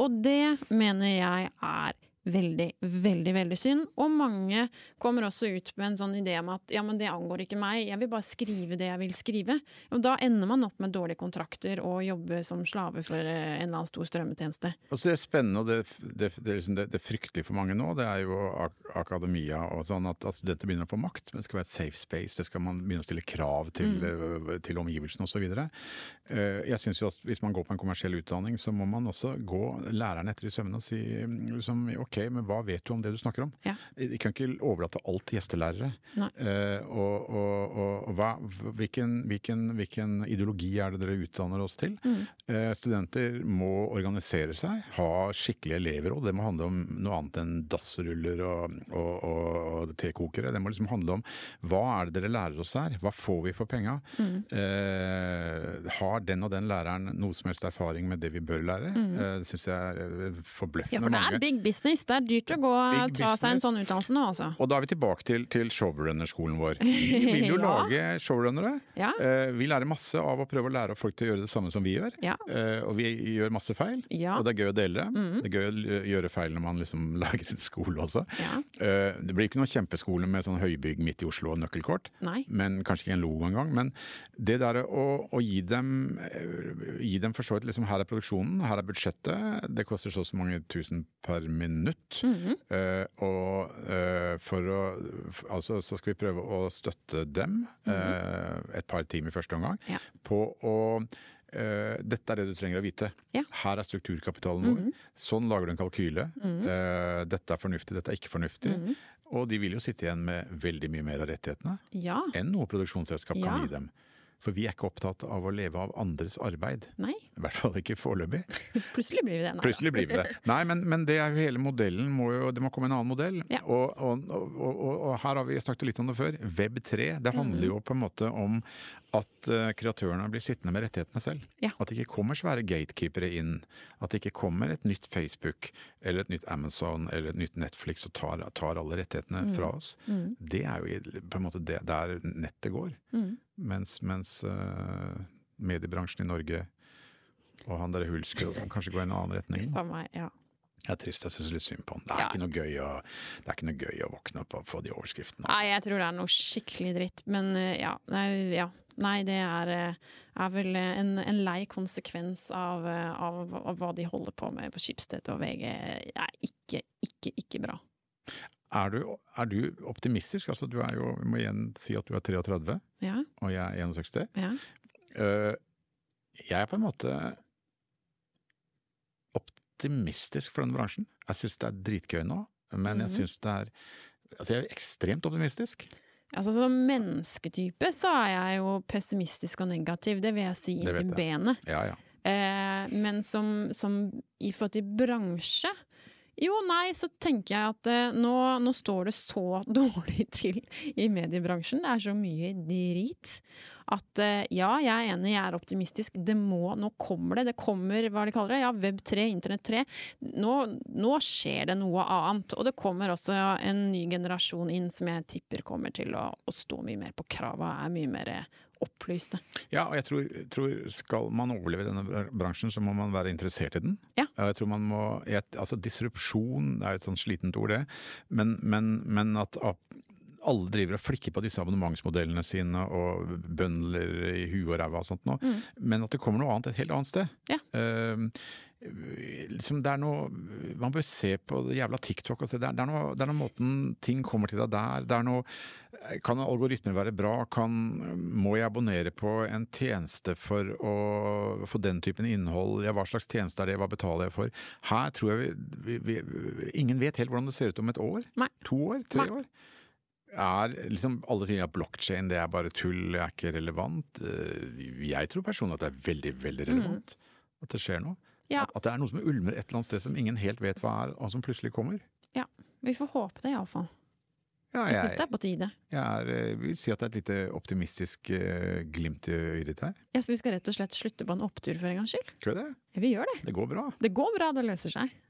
Speaker 2: og det mener jeg er veldig, veldig veldig synd. Og mange kommer også ut med en sånn idé om at ja, men det angår ikke meg, jeg vil bare skrive det jeg vil skrive. Og da ender man opp med dårlige kontrakter og jobbe som slave for eh, en eller annen stor strømmetjeneste.
Speaker 1: Altså det er spennende, og det, det, det, liksom det, det fryktelige for mange nå, det er jo ak akademia og sånn at, at studenter begynner å få makt. Men det skal være et safe space, det skal man begynne å stille krav til, mm. til omgivelsene osv. Uh, jeg syns jo at hvis man går på en kommersiell utdanning, så må man også gå læreren etter i sømmene og si liksom, OK, men hva vet du om det du snakker om?
Speaker 2: Ja.
Speaker 1: De kan ikke overlate alt til gjestelærere. Uh, og, og, og hva, hvilken, hvilken, hvilken, ideologi er det dere utdanner oss til? Mm. Uh, studenter må organisere seg, ha skikkelige elevråd. Det må handle om noe annet enn dassruller og, og, tekokere. Det må liksom handle om hva er det dere lærer oss her? Hva får vi for penga? Mm. har den og den læreren noe som helst erfaring med det vi bør lære? Mm. det syns jeg er forbløffende
Speaker 2: ja, for det er big business. Det er dyrt å gå og ta seg en sånn utdannelse nå, altså.
Speaker 1: Og da er vi tilbake til, til showrunnerskolen vår. Vi vil jo ja. lage showrunnere.
Speaker 2: Ja.
Speaker 1: Uh, vi lærer masse av å prøve å lære opp folk til å gjøre det samme som vi gjør.
Speaker 2: Ja.
Speaker 1: Uh, og vi gjør masse feil, og det er gøy å dele det.
Speaker 2: Mm.
Speaker 1: Det er gøy å gjøre feil når man liksom lager en skole også. Uh, det blir ikke noen kjempeskole med sånn høybygg midt i Oslo og nøkkelkort,
Speaker 2: Nei.
Speaker 1: men kanskje ikke en logo engang. Men det der å, å gi dem gi dem for så vidt liksom her er produksjonen, her er budsjettet, det koster så og så mange tusen per minutt.
Speaker 2: Mm -hmm.
Speaker 1: uh, og uh, for å Altså så skal vi prøve å støtte dem mm -hmm. uh, et par timer i første omgang
Speaker 2: ja.
Speaker 1: på å dette er det du trenger å vite.
Speaker 2: Ja.
Speaker 1: Her er strukturkapitalen vår.
Speaker 2: Mhm.
Speaker 1: Sånn lager du en kalkyle.
Speaker 2: Mhm.
Speaker 1: dette er fornuftig, dette er ikke fornuftig.
Speaker 2: Mhm.
Speaker 1: Og de vil jo sitte igjen med veldig mye mer av rettighetene
Speaker 2: ja.
Speaker 1: enn noe produksjonsselskap kan gi dem. For vi er ikke opptatt av å leve av andres arbeid.
Speaker 2: Nei.
Speaker 1: I hvert fall ikke foreløpig.
Speaker 2: Plutselig blir vi det. Nei,
Speaker 1: Plutselig blir vi det. Nei, men, men det er jo hele modellen. Må jo, det må komme en annen modell.
Speaker 2: Ja.
Speaker 1: Og, og, og, og, her har vi snakket litt om det før. Web 3. Det handler jo på en måte om at uh, kreatørene blir sittende med rettighetene selv.
Speaker 2: Ja.
Speaker 1: At det ikke kommer svære gatekeepere inn. At det ikke kommer et nytt Facebook eller et nytt Amazon eller et nytt Netflix og tar, tar alle rettighetene fra oss.
Speaker 2: Mm.
Speaker 1: Det er jo på en måte det, der nettet går.
Speaker 2: Mm.
Speaker 1: Mens, mens uh, mediebransjen i Norge og han der Hulsker kanskje går i en annen retning.
Speaker 2: For meg, ja.
Speaker 1: Jeg er trist, jeg syns litt synd på han. Det er,
Speaker 2: Ja.
Speaker 1: ikke noe gøy å, det er ikke noe gøy å våkne opp og få de overskriftene.
Speaker 2: Nei, jeg tror det er noe skikkelig dritt. Men eh, ja. Nei, ja. Nei det er, eh, er vel en, en lei konsekvens av, av, av hva de holder på med på Skipsted og VG. Det er ikke, ikke, ikke bra.
Speaker 1: Er, du, er du optimistisk? Altså, du er jo, vi må igjen si at du er 33,
Speaker 2: Ja,
Speaker 1: og jeg er 61.
Speaker 2: ja.
Speaker 1: Eh, jeg er på en måte optimistisk for denne bransjen. Jeg syns det er dritgøy nå, men jeg
Speaker 2: Mhm.
Speaker 1: syns det er Altså, jeg er ekstremt optimistisk.
Speaker 2: Altså, som mennesketype så er jeg jo pessimistisk og negativ, det vil jeg si inn i benet.
Speaker 1: Ja, ja.
Speaker 2: Eh, men som, som i forhold til bransje Jo, nei, så tenker jeg at eh, nå, nå står det så dårlig til i mediebransjen. Det er så mye drit. At eh, ja, jeg er enig, jeg er optimistisk. Det må, nå kommer det. Det kommer, hva de kaller det, ja, web 3, internett 3. Nå, nå skjer det noe annet. Og det kommer også en ny generasjon inn som jeg tipper kommer til å, å stå mye mer på krava, er mye mer eh, opplyste.
Speaker 1: Ja, og jeg tror, tror skal man overleve denne bransjen, så må man være interessert i den.
Speaker 2: Ja.
Speaker 1: Jeg tror man må, altså Disrupsjon er jo et sånn slitent ord, det. Men, men, men at, alle driver og flikker på disse abonnementsmodellene sine og bøndler i huet og ræva og sånt nå.
Speaker 2: Mm.
Speaker 1: Men at det kommer noe annet et helt annet sted.
Speaker 2: Ja.
Speaker 1: Eh, liksom, det er noe Man bør se på det jævla TikTok. Altså, det, er, det, er noe, det er noe måten ting kommer til deg der. Det er noe Kan algoritmer være bra? Kan, må jeg abonnere på en tjeneste for å få den typen innhold? Ja, hva slags tjeneste er det? Hva betaler jeg for? Her tror jeg vi, vi, vi Ingen vet helt hvordan det ser ut om et år.
Speaker 2: Nei.
Speaker 1: To år? Tre
Speaker 2: Nei.
Speaker 1: år? Er liksom alle sier at blokkjede det er bare tull, det er ikke relevant. Eh, Jeg tror personlig at det er veldig, veldig relevant. At det skjer noe.
Speaker 2: Ja.
Speaker 1: At, at det er noe som ulmer et eller annet sted som ingen helt vet hva er, og som plutselig kommer. Ja.
Speaker 2: Vi får håpe det, iallfall.
Speaker 1: Ja,
Speaker 2: Jeg syns
Speaker 1: jeg,
Speaker 2: det er på tide.
Speaker 1: jeg er, eh, vil si at det er et lite optimistisk eh, glimt i øyet her.
Speaker 2: Ja, Så vi skal rett og slett slutte på en opptur for en gangs skyld.
Speaker 1: Skal vi det?
Speaker 2: Ja, vi gjør det.
Speaker 1: Det går bra.
Speaker 2: Det går bra, det løser seg.